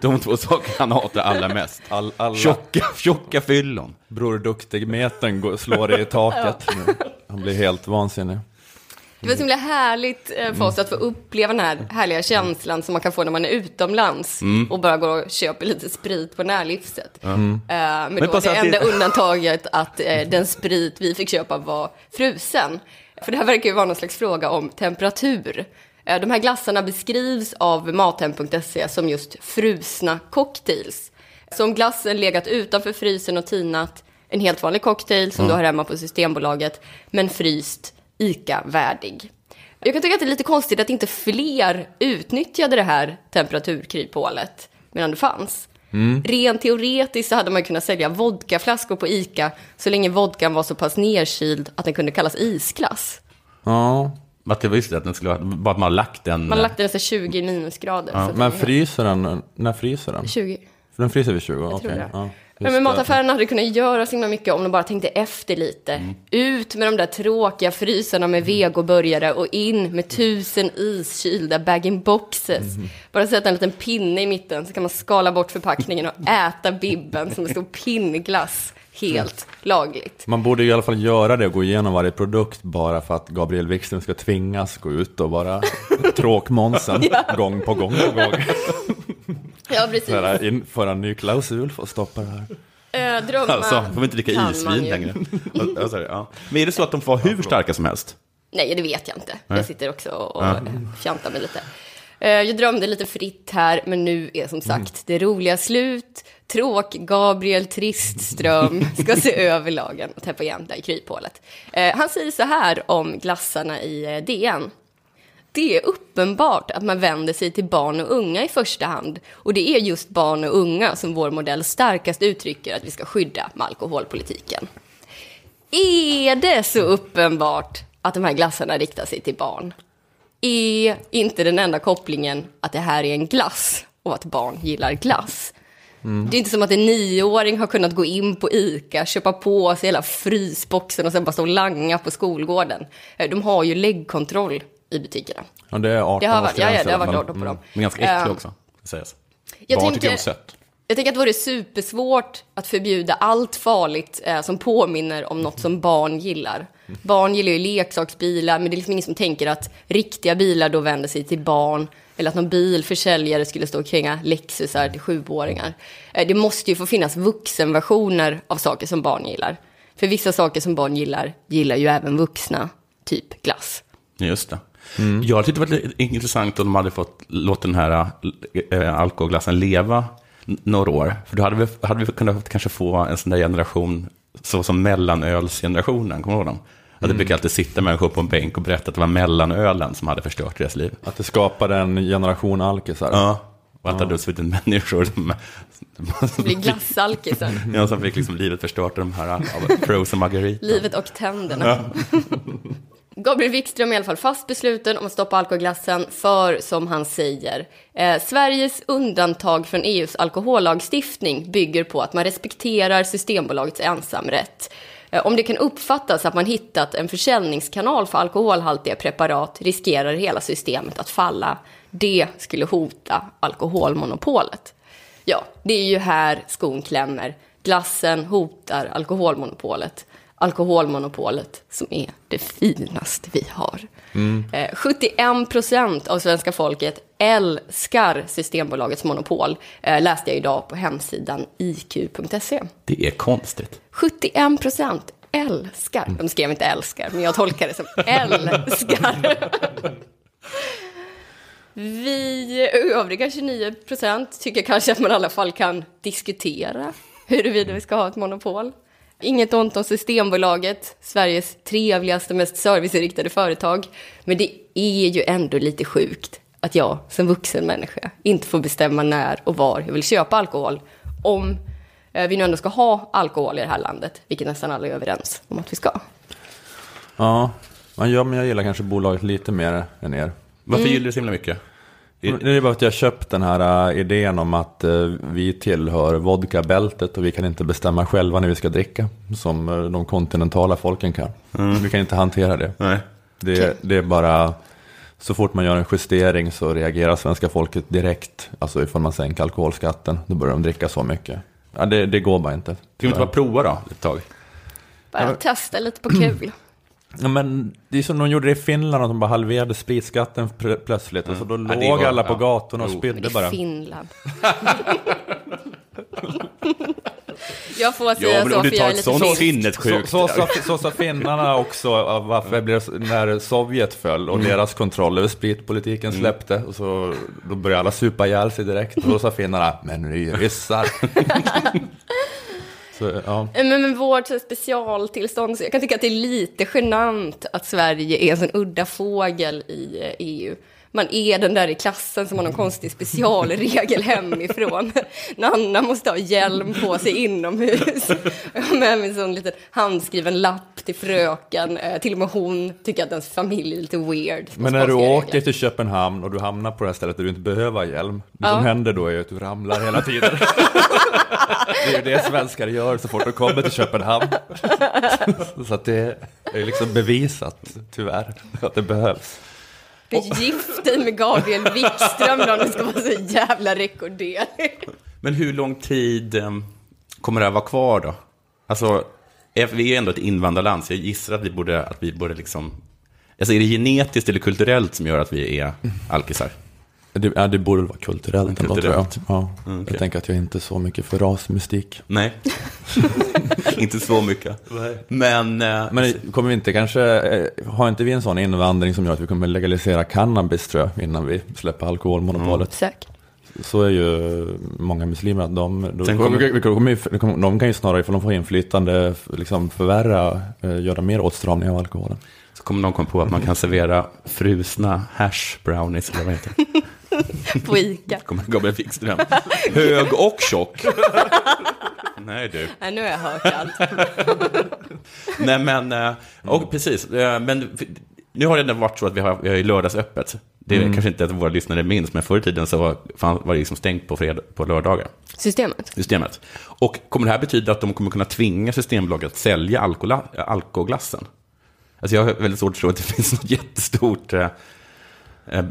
De två saker han hatar allra mest. All, alla Tjocka, tjocka fyllon. Bror Duktig-metern slår i taket. Han blir helt vansinnig. Det var så himla härligt eh, för oss att få uppleva den här härliga känslan som man kan få när man är utomlands och bara går och köper lite sprit på närlivset. Eh, Men, då bara så det att det- enda undantaget att eh, den sprit vi fick köpa var frusen. För det här verkar ju vara någon slags fråga om temperatur. De här glassarna beskrivs av Mathem.se som just frusna cocktails. Så om glassen legat utanför frysen och tinat, en helt vanlig cocktail som du har hemma på Systembolaget, men fryst, ICA-värdig. Jag kan tycka att det är lite konstigt att inte fler utnyttjade det här temperaturkryphålet medan det fanns. Rent teoretiskt så hade man kunnat sälja vodkaflaskor på ICA så länge vodkan var så pass nedkyld att den kunde kallas isglass. Ja, Att det var just det, att den skulle, bara att man lagt den. Man har lagt den så 20 minusgrader. att men fryser den? När fryser den? 20. För den fryser vid 20? Jag tror okej. Ja, Men just det. mataffärerna hade kunnat göra så himla mycket om de bara tänkte efter lite. Ut med de där tråkiga frysarna med vegoburgare och in med tusen iskylda bag-in-boxes. Bara sätta en liten pinne i mitten så kan man skala bort förpackningen och äta bibben som en stor pinnglass. Helt lagligt. Man borde i alla fall göra det och gå igenom varje produkt bara för att Gabriel Wikström ska tvingas gå ut och vara tråkmånsen gång på gång på gång. Ja, precis. För att införa en ny klausul för att stoppa det här. Äh, drömmar Alltså, får vi inte dricka man isvin längre. Ja, sorry, ja. Men är det så att de får vara hur starka som helst? Nej, det vet jag inte. Nej. Jag sitter också och fjantar mig lite. Eh, Jag drömde lite fritt här, men nu är som sagt det roliga slut. Tråk Gabriel Tristström ska se över lagen och täppa igen där i kryphålet. Eh, Han säger så här om glassarna i eh, DN. Det är uppenbart att man vänder sig till barn och unga i första hand. Och det är just barn och unga som vår modell starkast uttrycker att vi ska skydda med alkoholpolitiken. Är det så uppenbart att de här glassarna riktar sig till barn. Är inte den enda kopplingen att det här är en glass och att barn gillar glass? Det är inte som att en nioåring har kunnat gå in på ICA, köpa på sig hela frysboxen och sen bara stå och langa på skolgården. De har ju läggkontroll i butikerna. Ja, det är 18 Det har varit, ja, ja, det har varit men- order på dem. Men ganska äcklig Eh, också, ska sägas. Jag Barn tycker om sött. jag tänker att det vore supersvårt att förbjuda allt farligt eh, som påminner om något som barn gillar. Barn gillar ju leksaksbilar, men det är liksom ingen som tänker att riktiga bilar då vänder sig till barn. Eller att någon bilförsäljare skulle stå och kränga Lexusar till sjuåringar. Eh, det måste ju få finnas vuxenversioner av saker som barn gillar. För vissa saker som barn gillar, gillar ju även vuxna. Typ glass. Just det. Jag tyckte det var intressant om de hade fått låta den här äh, alkoholglassen leva några år. För då hade vi, hade vi kunnat kanske få en sån där generation, så som mellanölsgenerationen, kommer du ihåg dem? Att det brukar alltid sitta människor på en bänk och berätta att det var mellanölen som hade förstört deras liv. Att det skapade en generation alkisar. Ja, och att det hade suttit människor som, blir glassalkisar. ja, som fick liksom livet förstört av de här av frozen margarita. Livet och tänderna. Gabriel Wikström är i alla fall fast besluten om att stoppa alkoglassen för, som han säger, eh, Sveriges undantag från EUs alkohollagstiftning bygger på att man respekterar Systembolagets ensamrätt. Eh, om det kan uppfattas att man hittat en försäljningskanal för alkoholhaltiga preparat riskerar hela systemet att falla. Det skulle hota alkoholmonopolet. Ja, det är ju här skon klämmer. Glassen hotar alkoholmonopolet. Alkoholmonopolet som är det finaste vi har. Eh, 71 procent av svenska folket älskar Systembolagets monopol, eh, läste jag idag på hemsidan iq.se. Det är konstigt. 71 procent älskar. De skrev inte älskar, men jag tolkar det som älskar. Vi övriga 29 procent tycker kanske att man i alla fall kan diskutera huruvida vi ska ha ett monopol. Inget ont om Systembolaget, Sveriges trevligaste, mest serviceinriktade företag. Men det är ju ändå lite sjukt att jag som vuxen människa inte får bestämma när och var jag vill köpa alkohol. Om eh, vi nu ändå ska ha alkohol i det här landet, vilket nästan alla är överens om att vi ska. Ja, men jag, men jag gillar kanske bolaget lite mer än er. Varför Mm. gillar du så himla mycket? Det är bara att jag köpt den här äh, idén om att äh, vi tillhör vodkabältet och vi kan inte bestämma själva när vi ska dricka. Som äh, de kontinentala folken kan. Vi kan inte hantera det. Nej. Det, det är bara, så fort man gör en justering så reagerar svenska folket direkt. Alltså ifall man sänker alkoholskatten, då börjar de dricka så mycket. Ja, det, det går bara inte. Ska vi inte bara prova då, ett tag? Bara testa lite på kul. Ja, men det är som de gjorde det i Finland, att de bara halverade spritskatten pl- plötsligt. Och så då Ja, låg var- alla på ja. gatorna och Jo. Spydde det bara. är Finland. jag får säga men så, för jag är lite sånt finsk. sinnessjukt. Så, så, sa, så sa finnarna också, av varför blev det, när Sovjet föll och deras kontroll över spritpolitiken släppte. Och så, då började alla supa ihjäl sig direkt. Och då sa finnarna, men vi är ryssar. så, ja. Eh, men men vårt specialtillstånd, så jag kan tycka att det är lite genant att Sverige är en sån udda fågel i eh, EU. Man är den där i klassen som har någon konstig specialregel hemifrån. Nanna måste ha hjälm på sig inomhus. Jag har med mig en sån liten handskriven lapp till fröken. Eh, Till och med hon tycker att ens familj är lite weird. Men när du Konstiga åker regler. till Köpenhamn och du hamnar på det här stället där du inte behöver hjälm. Det Ja. som händer då är att du ramlar hela tiden. det är ju det svenskar gör så fort de kommer till Köpenhamn. så att det är liksom bevisat, tyvärr, att det behövs. Gift dig med Gabriel Wikström då, om du ska vara så jävla rekorderlig. Men hur lång tid eh, kommer det här vara kvar då? Alltså, vi är ju ändå ett invandrarland, så jag gissar att vi borde, att vi borde liksom... Alltså, är det genetiskt eller kulturellt som gör att vi är alkisar? Det, ja, det borde vara kulturellt ändå, tror jag. Kulturellt. Ja. Mm, okej. Jag tänker att jag inte är så mycket för rasmystik. Nej, inte så mycket. Men, eh, Men kommer vi inte kanske, eh, har inte vi en sån invandring som gör att vi kommer legalisera cannabis tror jag, innan vi släpper alkoholmonopolet? Säkert. Så är ju många muslimer att de, de, kommer- de, kommer ju- de, kommer- de kan ju snarare, ifall de får inflytande, liksom förvärra, eh, göra mer åtstramning av alkoholen. så kommer någon komma på att man kan servera frusna hash brownies, eller vad heter det? På Ica. kommer Gabriel Wikström. Hög och tjock. Nej du. Nej, nu har jag hört allt. Nej men, eh, och precis. eh, Men nu har det ändå varit så att vi har, vi har lördagsöppet. Det är kanske inte att våra lyssnare minns, men förr i tiden så var, fan, var det liksom stängt på, fred, på lördagar. Systemet. Systemet. Och kommer det här betyda att de kommer kunna tvinga Systembolaget att sälja alkola, alkoglassen? Alltså jag har väldigt svårt att tro att det finns något jättestort eh, eh,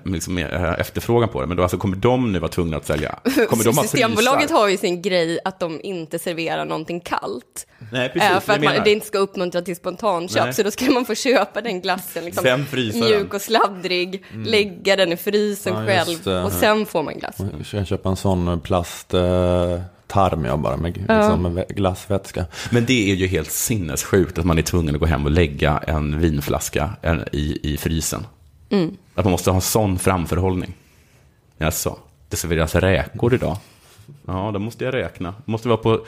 liksom, eh, efterfrågan på det. Men då alltså kommer de nu vara tvungna att sälja? Kommer de ha Systembolaget frysar? har ju sin grej att de inte serverar någonting kallt. Nej, precis. Eh, för det att man, det inte ska uppmuntra till spontanköp. Nej. Så då ska man få köpa den glassen liksom, Sen mjuk och sladdrig, lägga den i frysen Ja, själv och sen får man glass. Jag ska köpa en sån plasttarm eh, tarm jag bara med, liksom, vä- glassvätska. Men det är ju helt sinnessjukt att man är tvungen att gå hem och lägga en vinflaska i, i frysen. Att man måste ha en sån framförhållning. Jaså, det serveras räkor idag. Ja, då måste jag räkna. Måste vara på,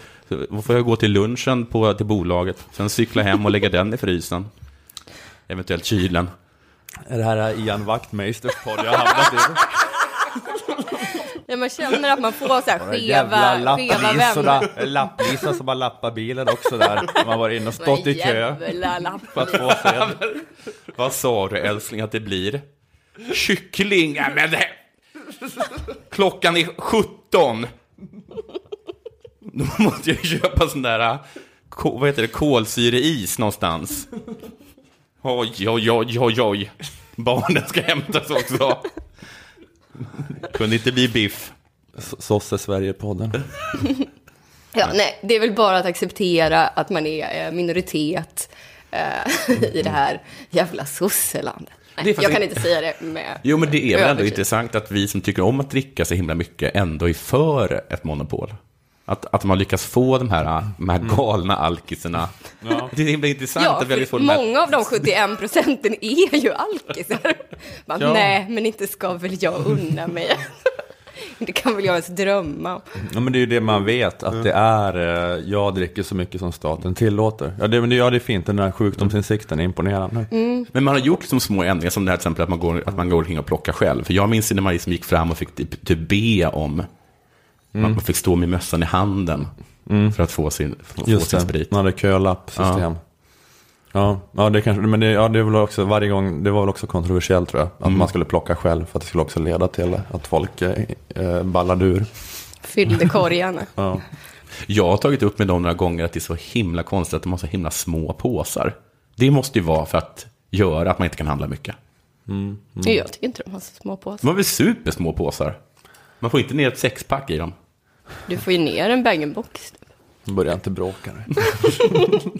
då får jag gå till lunchen på, till bolaget. Sen cykla hem och lägga den i frysen. Eventuellt kylen. Är det här Ian Wachtmeisters podd jag har hamnat i? Ja, man känner att man får så här skeva, skeva vänner. lapplisa som har lappat bilen också där. Har varit inne och stått i kö för att få. Vad sa du älskling att det blir? Kyckling? Ja, men det... Klockan är 17. Då måste jag köpa sån där, äh, vad heter det, kolsyreis någonstans. Oj, oj, oj, oj, oj. Barnen ska hämtas också. Kunde inte bli biff. Sosse Sverige-podden. Ja, nej, det är väl bara att acceptera att man är eh, minoritet eh, i det här jävla sosselandet. Nej, faktiskt- jag kan inte säga det med Jo, men det är väl ändå intressant att vi som tycker om att dricka så himla mycket ändå är för ett monopol. Att, att man lyckas få de här, de här galna alkisarna. Det är himla intressant Ja, att vi fått de här... många av de 71 procenten är ju alkisar. Ja. Nej, men inte ska väl jag unna mig. det kan väl jag ens drömma om. Ja men det är ju det man vet, att det är, eh, jag dricker så mycket som staten tillåter. Ja det, men det, ja, det är fint, den här sjukdomsinsikten är imponerande. Men man har gjort liksom små ändringar, som det här till exempel att man går, att man går omkring och plockar själv. För jag minns när man liksom gick fram och fick typ, typ be om, man fick stå med mössan i handen för att få sin, få, få Just sin det, sprit. man hade kölappsystem. Ja. Ja, det kanske, men det, ja, det, väl också, varje gång, det var väl också kontroversiellt tror jag. Att man skulle plocka själv för att det skulle också leda till att folk eh, eh, ballade ur. Fyllde korgarna. Ja. Jag har tagit upp med dem några gånger att det är så himla konstigt att de har så himla små påsar. Det måste ju vara för att göra att man inte kan handla mycket. Jag tycker inte de har så små påsar. De har väl supersmå påsar? Man får inte ner ett sexpack i dem. Du får ju ner en bag-in-box. Börjar jag inte bråka nu.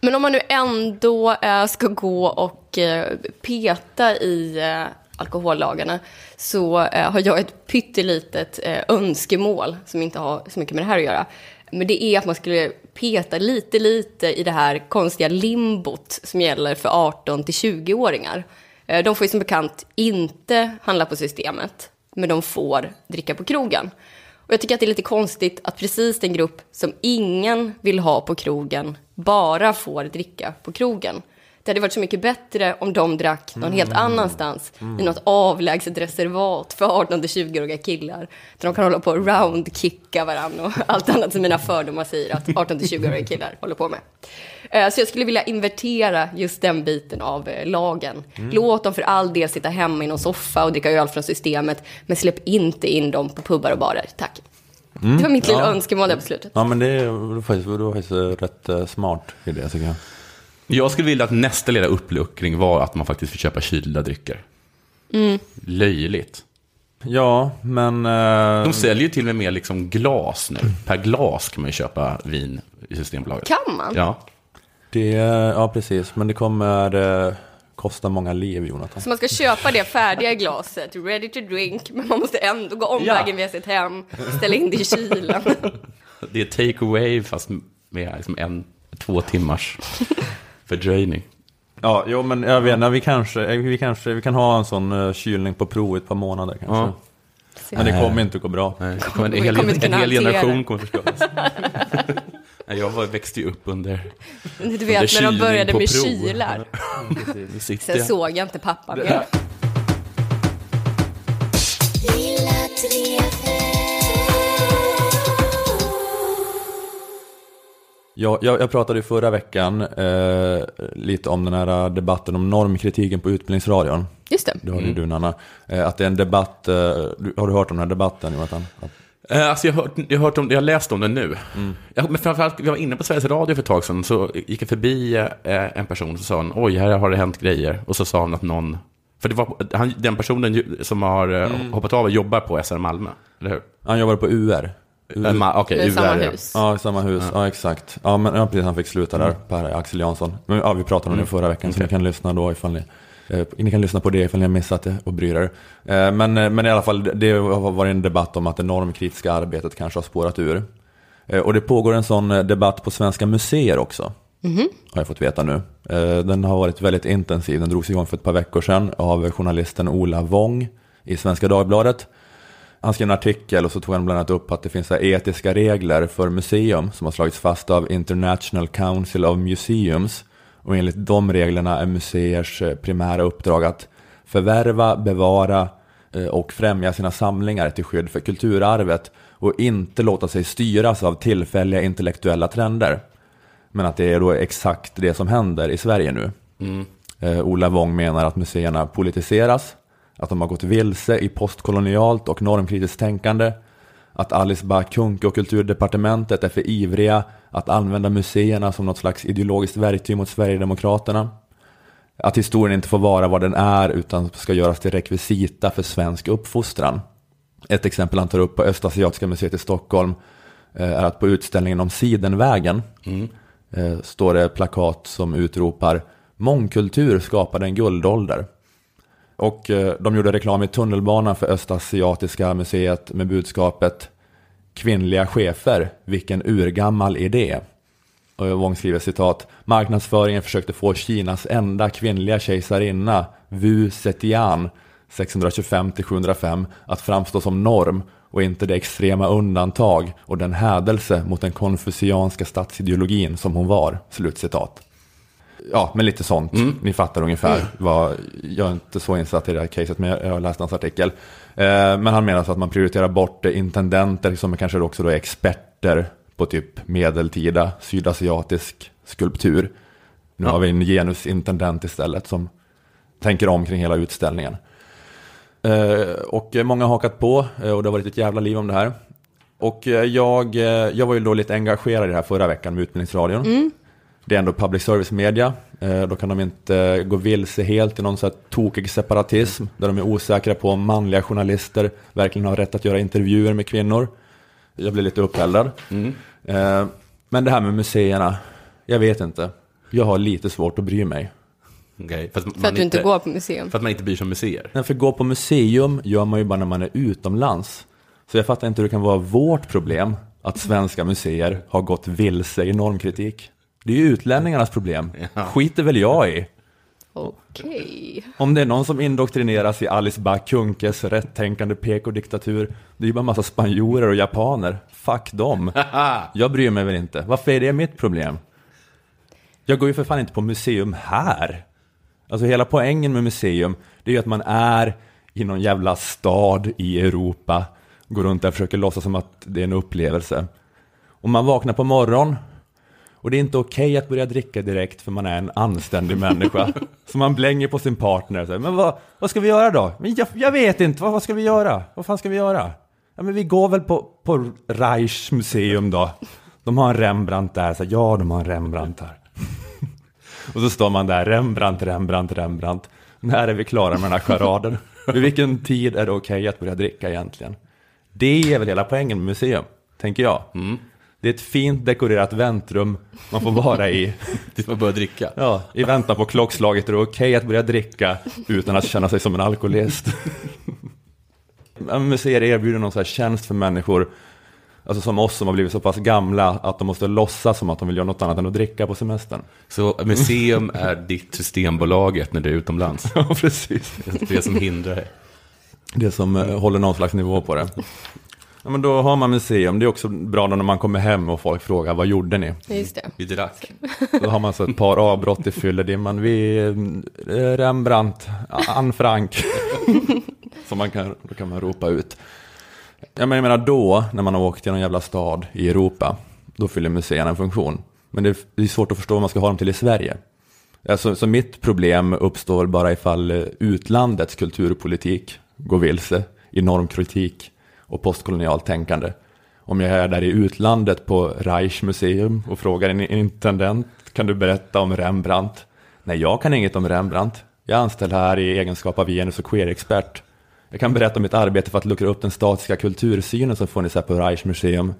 Men om man nu ändå eh, ska gå och eh, peta i eh, alkohollagarna så har jag ett pyttelitet önskemål som inte har så mycket med det här att göra. Men det är att man skulle peta lite, lite i det här konstiga limbot som gäller för 18 till 20-åringar. Eh, de får ju som bekant inte handla på systemet, men de får dricka på krogen. Och jag tycker att det är lite konstigt att precis den grupp som ingen vill ha på krogen bara får dricka på krogen. Det hade varit så mycket bättre om de drack någon helt annanstans. I något avlägset reservat för 18-20-åriga killar. Där de kan hålla på och roundkicka varandra och allt annat som mina fördomar säger att 18-20-åriga killar håller på med. Eh, Så jag skulle vilja invertera just den biten av eh, lagen. Låt dem för all del sitta hemma i någon soffa och dricka öl från systemet. Men släpp inte in dem på pubbar och barer. Tack. Det var mitt lilla Ja. önskemål där på slutet. Ja men det var faktiskt, det var faktiskt eh, rätt smart idé tycker jag. Jag skulle vilja att nästa lilla uppluckring var att man faktiskt får köpa kylda drycker. Löjligt. Ja, men... eh, De säljer ju till och med mer liksom glas nu. Per glas kan man ju köpa vin i Systembolaget. Kan man? Ja. Det, ja, precis. Men det kommer eh, kosta många liv, Jonathan. Så man ska köpa det färdiga glaset, ready to drink, men man måste ändå gå omvägen via sitt hem, ställa in det i kylen. Det är take away fast med liksom en, två timmars fördröjning. Ja, jo men jag vet inte, vi kanske, eh, vi kanske, vi kan ha en sån uh, kylning på prov i ett par månader kanske. Ja. Men det kommer inte gå bra. Nej, kommer en hel, en hel generation kommer förstöras. Jag var, växte ju upp under... Du vet när de började med prov. kylar. Sen jag. såg jag inte pappa mer. Jag, jag, jag pratade ju förra veckan eh, lite om den här debatten om normkritiken på Utbildningsradion. Just det. Det hörde ju du Nanna. Eh, att det är en debatt, eh, har du hört om den här debatten Jonathan? Att, Alltså jag har, hört, jag, hört om, jag har läst om det nu. Jag, men framförallt, jag var inne på Sveriges Radio för ett tag sedan, så gick jag förbi eh, en person och sa han, oj, här har det hänt grejer. Och så sa han att någon, för det var, han, den personen som har eh, hoppat av jobbar på SR Malmö, eller hur? han jobbade på UR. Eh, Ma, Okej, är UR, samma ja. hus. Ja, samma hus. Ja, exakt. Ja, men ja, precis, han fick sluta där, Per Axel Jansson. Men ja, vi pratade om det förra veckan, så ni kan lyssna då ifall ni, eh, ni kan lyssna på det ifall ni har missat det och bryr er. Eh, men, eh, men i alla fall, det- har varit en debatt om att det normkritiska arbetet kanske har spårat ur. Eh, och det pågår en sån eh, debatt på svenska museer också. Har jag fått veta nu. Eh, den har varit väldigt intensiv. Den drogs igång för ett par veckor sedan av journalisten Ola Wong i Svenska Dagbladet. Han skrev en artikel och så tog han bland annat upp att det finns etiska regler för museum som har slagits fast av International Council of Museums. Och enligt de reglerna är museers eh, primära uppdrag att förvärva, bevara eh, och främja sina samlingar till skydd för kulturarvet och inte låta sig styras av tillfälliga intellektuella trender. Men att det är då exakt det som händer i Sverige nu. Eh, Ola Wong menar att museerna politiseras, att de har gått vilse i postkolonialt och normkritiskt tänkande, att Alice Bah Kuhnke och kulturdepartementet är för ivriga att använda museerna som något slags ideologiskt verktyg mot Sverigedemokraterna. Att historien inte får vara vad den är utan ska göras till rekvisita för svensk uppfostran. Ett exempel han tar upp på Östasiatiska museet i Stockholm eh, är att på utställningen om Sidenvägen eh, står det plakat som utropar Mångkultur skapade en guldålder. Och eh, de gjorde reklam i tunnelbanan för Östasiatiska museet med budskapet Kvinnliga chefer, vilken urgammal idé. Och Wong skriver citat, marknadsföringen försökte få Kinas enda kvinnliga kejsarinna, Wu Zetian, 625-705, att framstå som norm och inte det extrema undantag och den hädelse mot den konfucianska statsideologin som hon var. Slutcitat. Ja, men lite sånt. Ni fattar ungefär. Vad, jag är inte så insatt i det här caset, men jag, jag har läst hans artikel. Eh, men han menar så att man prioriterar bort intendenter som kanske också då är experter på typ medeltida sydasiatisk skulptur. Nu har vi en genusintendent istället som tänker om kring hela utställningen. Eh, och många har hakat på eh, och det har varit ett jävla liv om det här. Och eh, jag, eh, jag var ju då lite engagerad i det här förra veckan med Utbildningsradion. Det är ändå public service media. Eh, Då kan de inte gå vilse helt i någon så här tokig separatism. Där de är osäkra på om manliga journalister verkligen har rätt att göra intervjuer med kvinnor. Jag blir lite uppeldad. Eh, Men det här med museerna, jag vet inte. Jag har lite svårt att bry mig. Okej, för att, För att du inte går på museum. För att man inte bryr sig om museer. Nej, för gå på museum gör man ju bara när man är utomlands. Så jag fattar inte hur det kan vara vårt problem att svenska museer har gått vilse i normkritik. Det är ju utlänningarnas problem. Skiter väl jag i. Okej. Om det är någon som indoktrineras i Alice Bah Kuhnkes rättänkande PK-diktatur, det är ju bara en massa spanjorer och japaner. Fuck dem. Jag bryr mig väl inte. Varför är det mitt problem? Jag går ju för fan inte på museum här. Alltså hela poängen med museum, det är ju att man är i någon jävla stad i Europa, går runt där och försöker låtsas som att det är en upplevelse. Och man vaknar på morgonen och det är inte okej att börja dricka direkt för man är en anständig människa. Så man blänger på sin partner. Så här, men vad, vad ska vi göra då? Men jag, jag vet inte, vad, vad ska vi göra? Vad fan ska vi göra? Ja, men vi går väl på, på Reichs museum då. De har en Rembrandt där. Så här, ja, de har en Rembrandt här. Och så står man där, Rembrandt, Rembrandt, Rembrandt. När är vi klara med den här charaden? Vid vilken tid är det okej att börja dricka egentligen? Det är väl hela poängen med museum, tänker jag. Det är ett fint dekorerat väntrum man får vara i. Tills man börjar dricka. Ja, I väntan på klockslaget är det okej att börja dricka utan att känna sig som en alkoholist. Museer erbjuder någon så här tjänst för människor, alltså som oss som har blivit så pass gamla att de måste låtsas som att de vill göra något annat än att dricka på semestern. Så museum är ditt Systembolaget när du är utomlands. Ja, precis. Det som hindrar dig. Det som eh, håller någon slags nivå på det. Ja, men då har man museum. Det är också bra när man kommer hem och folk frågar vad gjorde ni? Just det. Vi drack. Då har man så ett par avbrott i fylledimman. Vi, eh, Rembrandt, Anne Frank. Som man kan, då kan man ropa ut. Ja, men jag menar då, när man har åkt till någon jävla stad i Europa, då fyller museerna en funktion. Men det är, svårt att förstå vad man ska ha dem till i Sverige. Alltså, så mitt problem uppstår bara ifall eh, utlandets kulturpolitik går vilse i normkritik och postkolonialt tänkande. Om jag är där i utlandet på Reichmuseum och frågar en intendent, kan du berätta om Rembrandt? Nej, jag kan inget om Rembrandt. Jag är anställd här i egenskap av genus och queer-expert. Jag kan berätta om mitt arbete för att luckra upp den statiska kultursynen som funnits här på Reichmuseum.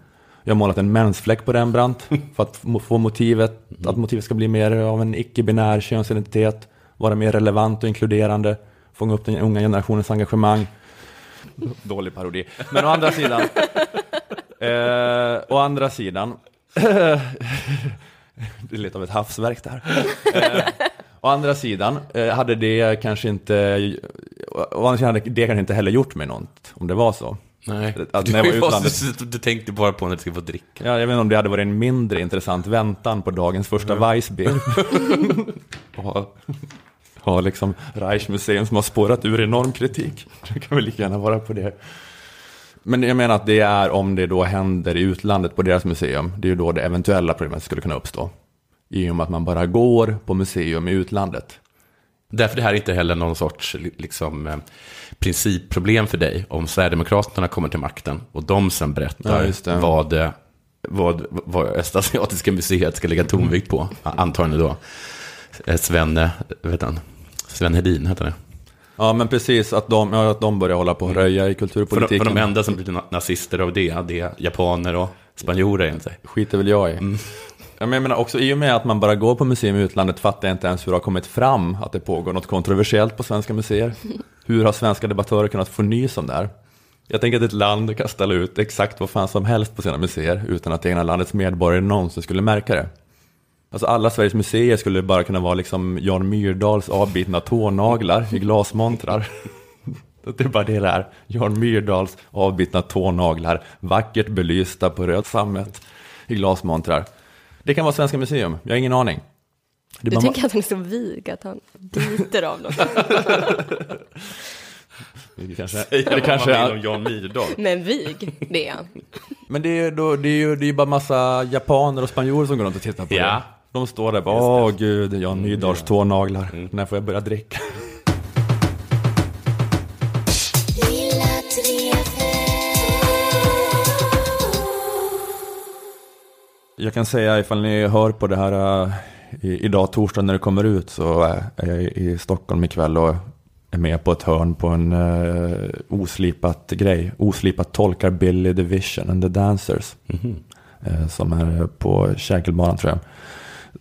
Jag har målat en mensfläck på Rembrandt för att få motivet, att motivet ska bli mer av en icke-binär könsidentitet, vara mer relevant och inkluderande, fånga upp den unga generationens engagemang. Dålig parodi. Men å andra sidan, eh, å andra sidan, det är lite av ett havsverk där. Eh, å andra sidan eh, hade det kanske inte, å andra sidan hade det kanske inte heller gjort mig något, om det var så. Nej, Att du, när jag var du, du tänkte bara på när du ska få dricka. Ja, jag vet inte om det hade varit en mindre intressant väntan på dagens första Weissbier. ha, ha liksom Reichmuseum som har spårat ur enorm kritik. Det kan väl lika gärna vara på det. Men jag menar att det är om det då händer i utlandet på deras museum. Det är ju då det eventuella problemet skulle kunna uppstå. I och med att man bara går på museum i utlandet. Därför det här är inte heller någon sorts liksom, eh, principproblem för dig om Sverigedemokraterna kommer till makten och de sen Ja, berättar det. vad, eh, vad, vad Östasiatiska museet ska lägga tonvikt på. Antagligen då eh, Sven, eh, vet han, Sven Hedin heter det. Ja, men precis att de, ja, att de börjar hålla på och röja i För de, kulturpolitiken. för de enda som blir na- nazister av det, det är japaner och spanjorer egentligen. skiter väl jag i. Ja, men jag menar också i och med att man bara går på museum i utlandet fattar jag inte ens hur det har kommit fram att det pågår något kontroversiellt på svenska museer. Hur har svenska debattörer kunnat få nys om det här? Jag tänker att ett land kan ställa ut exakt vad fan som helst på sina museer utan att det egna landets medborgare någonsin skulle märka det. Alltså alla Sveriges museer skulle bara kunna vara liksom Jan Myrdals avbitna tånaglar i glasmontrar. Det är bara det det är. Jan Myrdals avbitna tånaglar, vackert belysta på röd sammet i glasmontrar. Det kan vara Svenska Museum, jag har ingen aning. Det Du bara- tänker att han är så vig att han biter av något. det kanske, Det kanske är om Jan Myrdal. Men vig, det är han. men det är, då, det är ju det är ju bara massa japaner och spanjorer som går runt och tittar på Ja. det. De står där bara, åh gud, Jan Myrdals tånaglar, när får jag börja dricka? Jag kan säga ifall ni hör på det här äh, idag torsdag när det kommer ut så äh, är jag i Stockholm ikväll och är med på ett hörn på en äh, oslipat grej. Oslipat tolkar Billy the Vision and the Dancers. Äh, som är på Kägelbanan tror jag.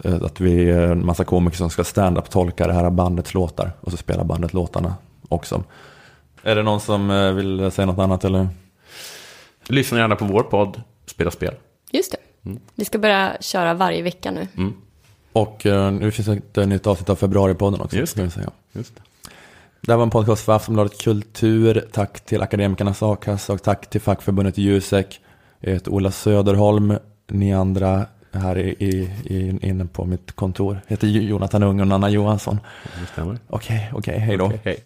Äh, att vi är en massa komiker som ska stand-up tolka det här bandets låtar. Och så spelar bandet låtarna också. Är det någon som äh, vill säga något annat eller? Lyssna gärna på vår podd, Spela spel. Just det. Vi ska börja köra varje vecka nu. Och eh, nu finns det ett nytt avsnitt av Februaripodden också. Just ska vi säga. Just det. Det här var en podcast för Aftonbladet Kultur. Tack till Akademikernas A-kassa och tack till fackförbundet Jusek. Jag heter Ola Söderholm. Ni andra här i, i, i, inne på mitt kontor heter Jonathan Ung och Nanna Johansson. Okej, okej, hej då. Hej.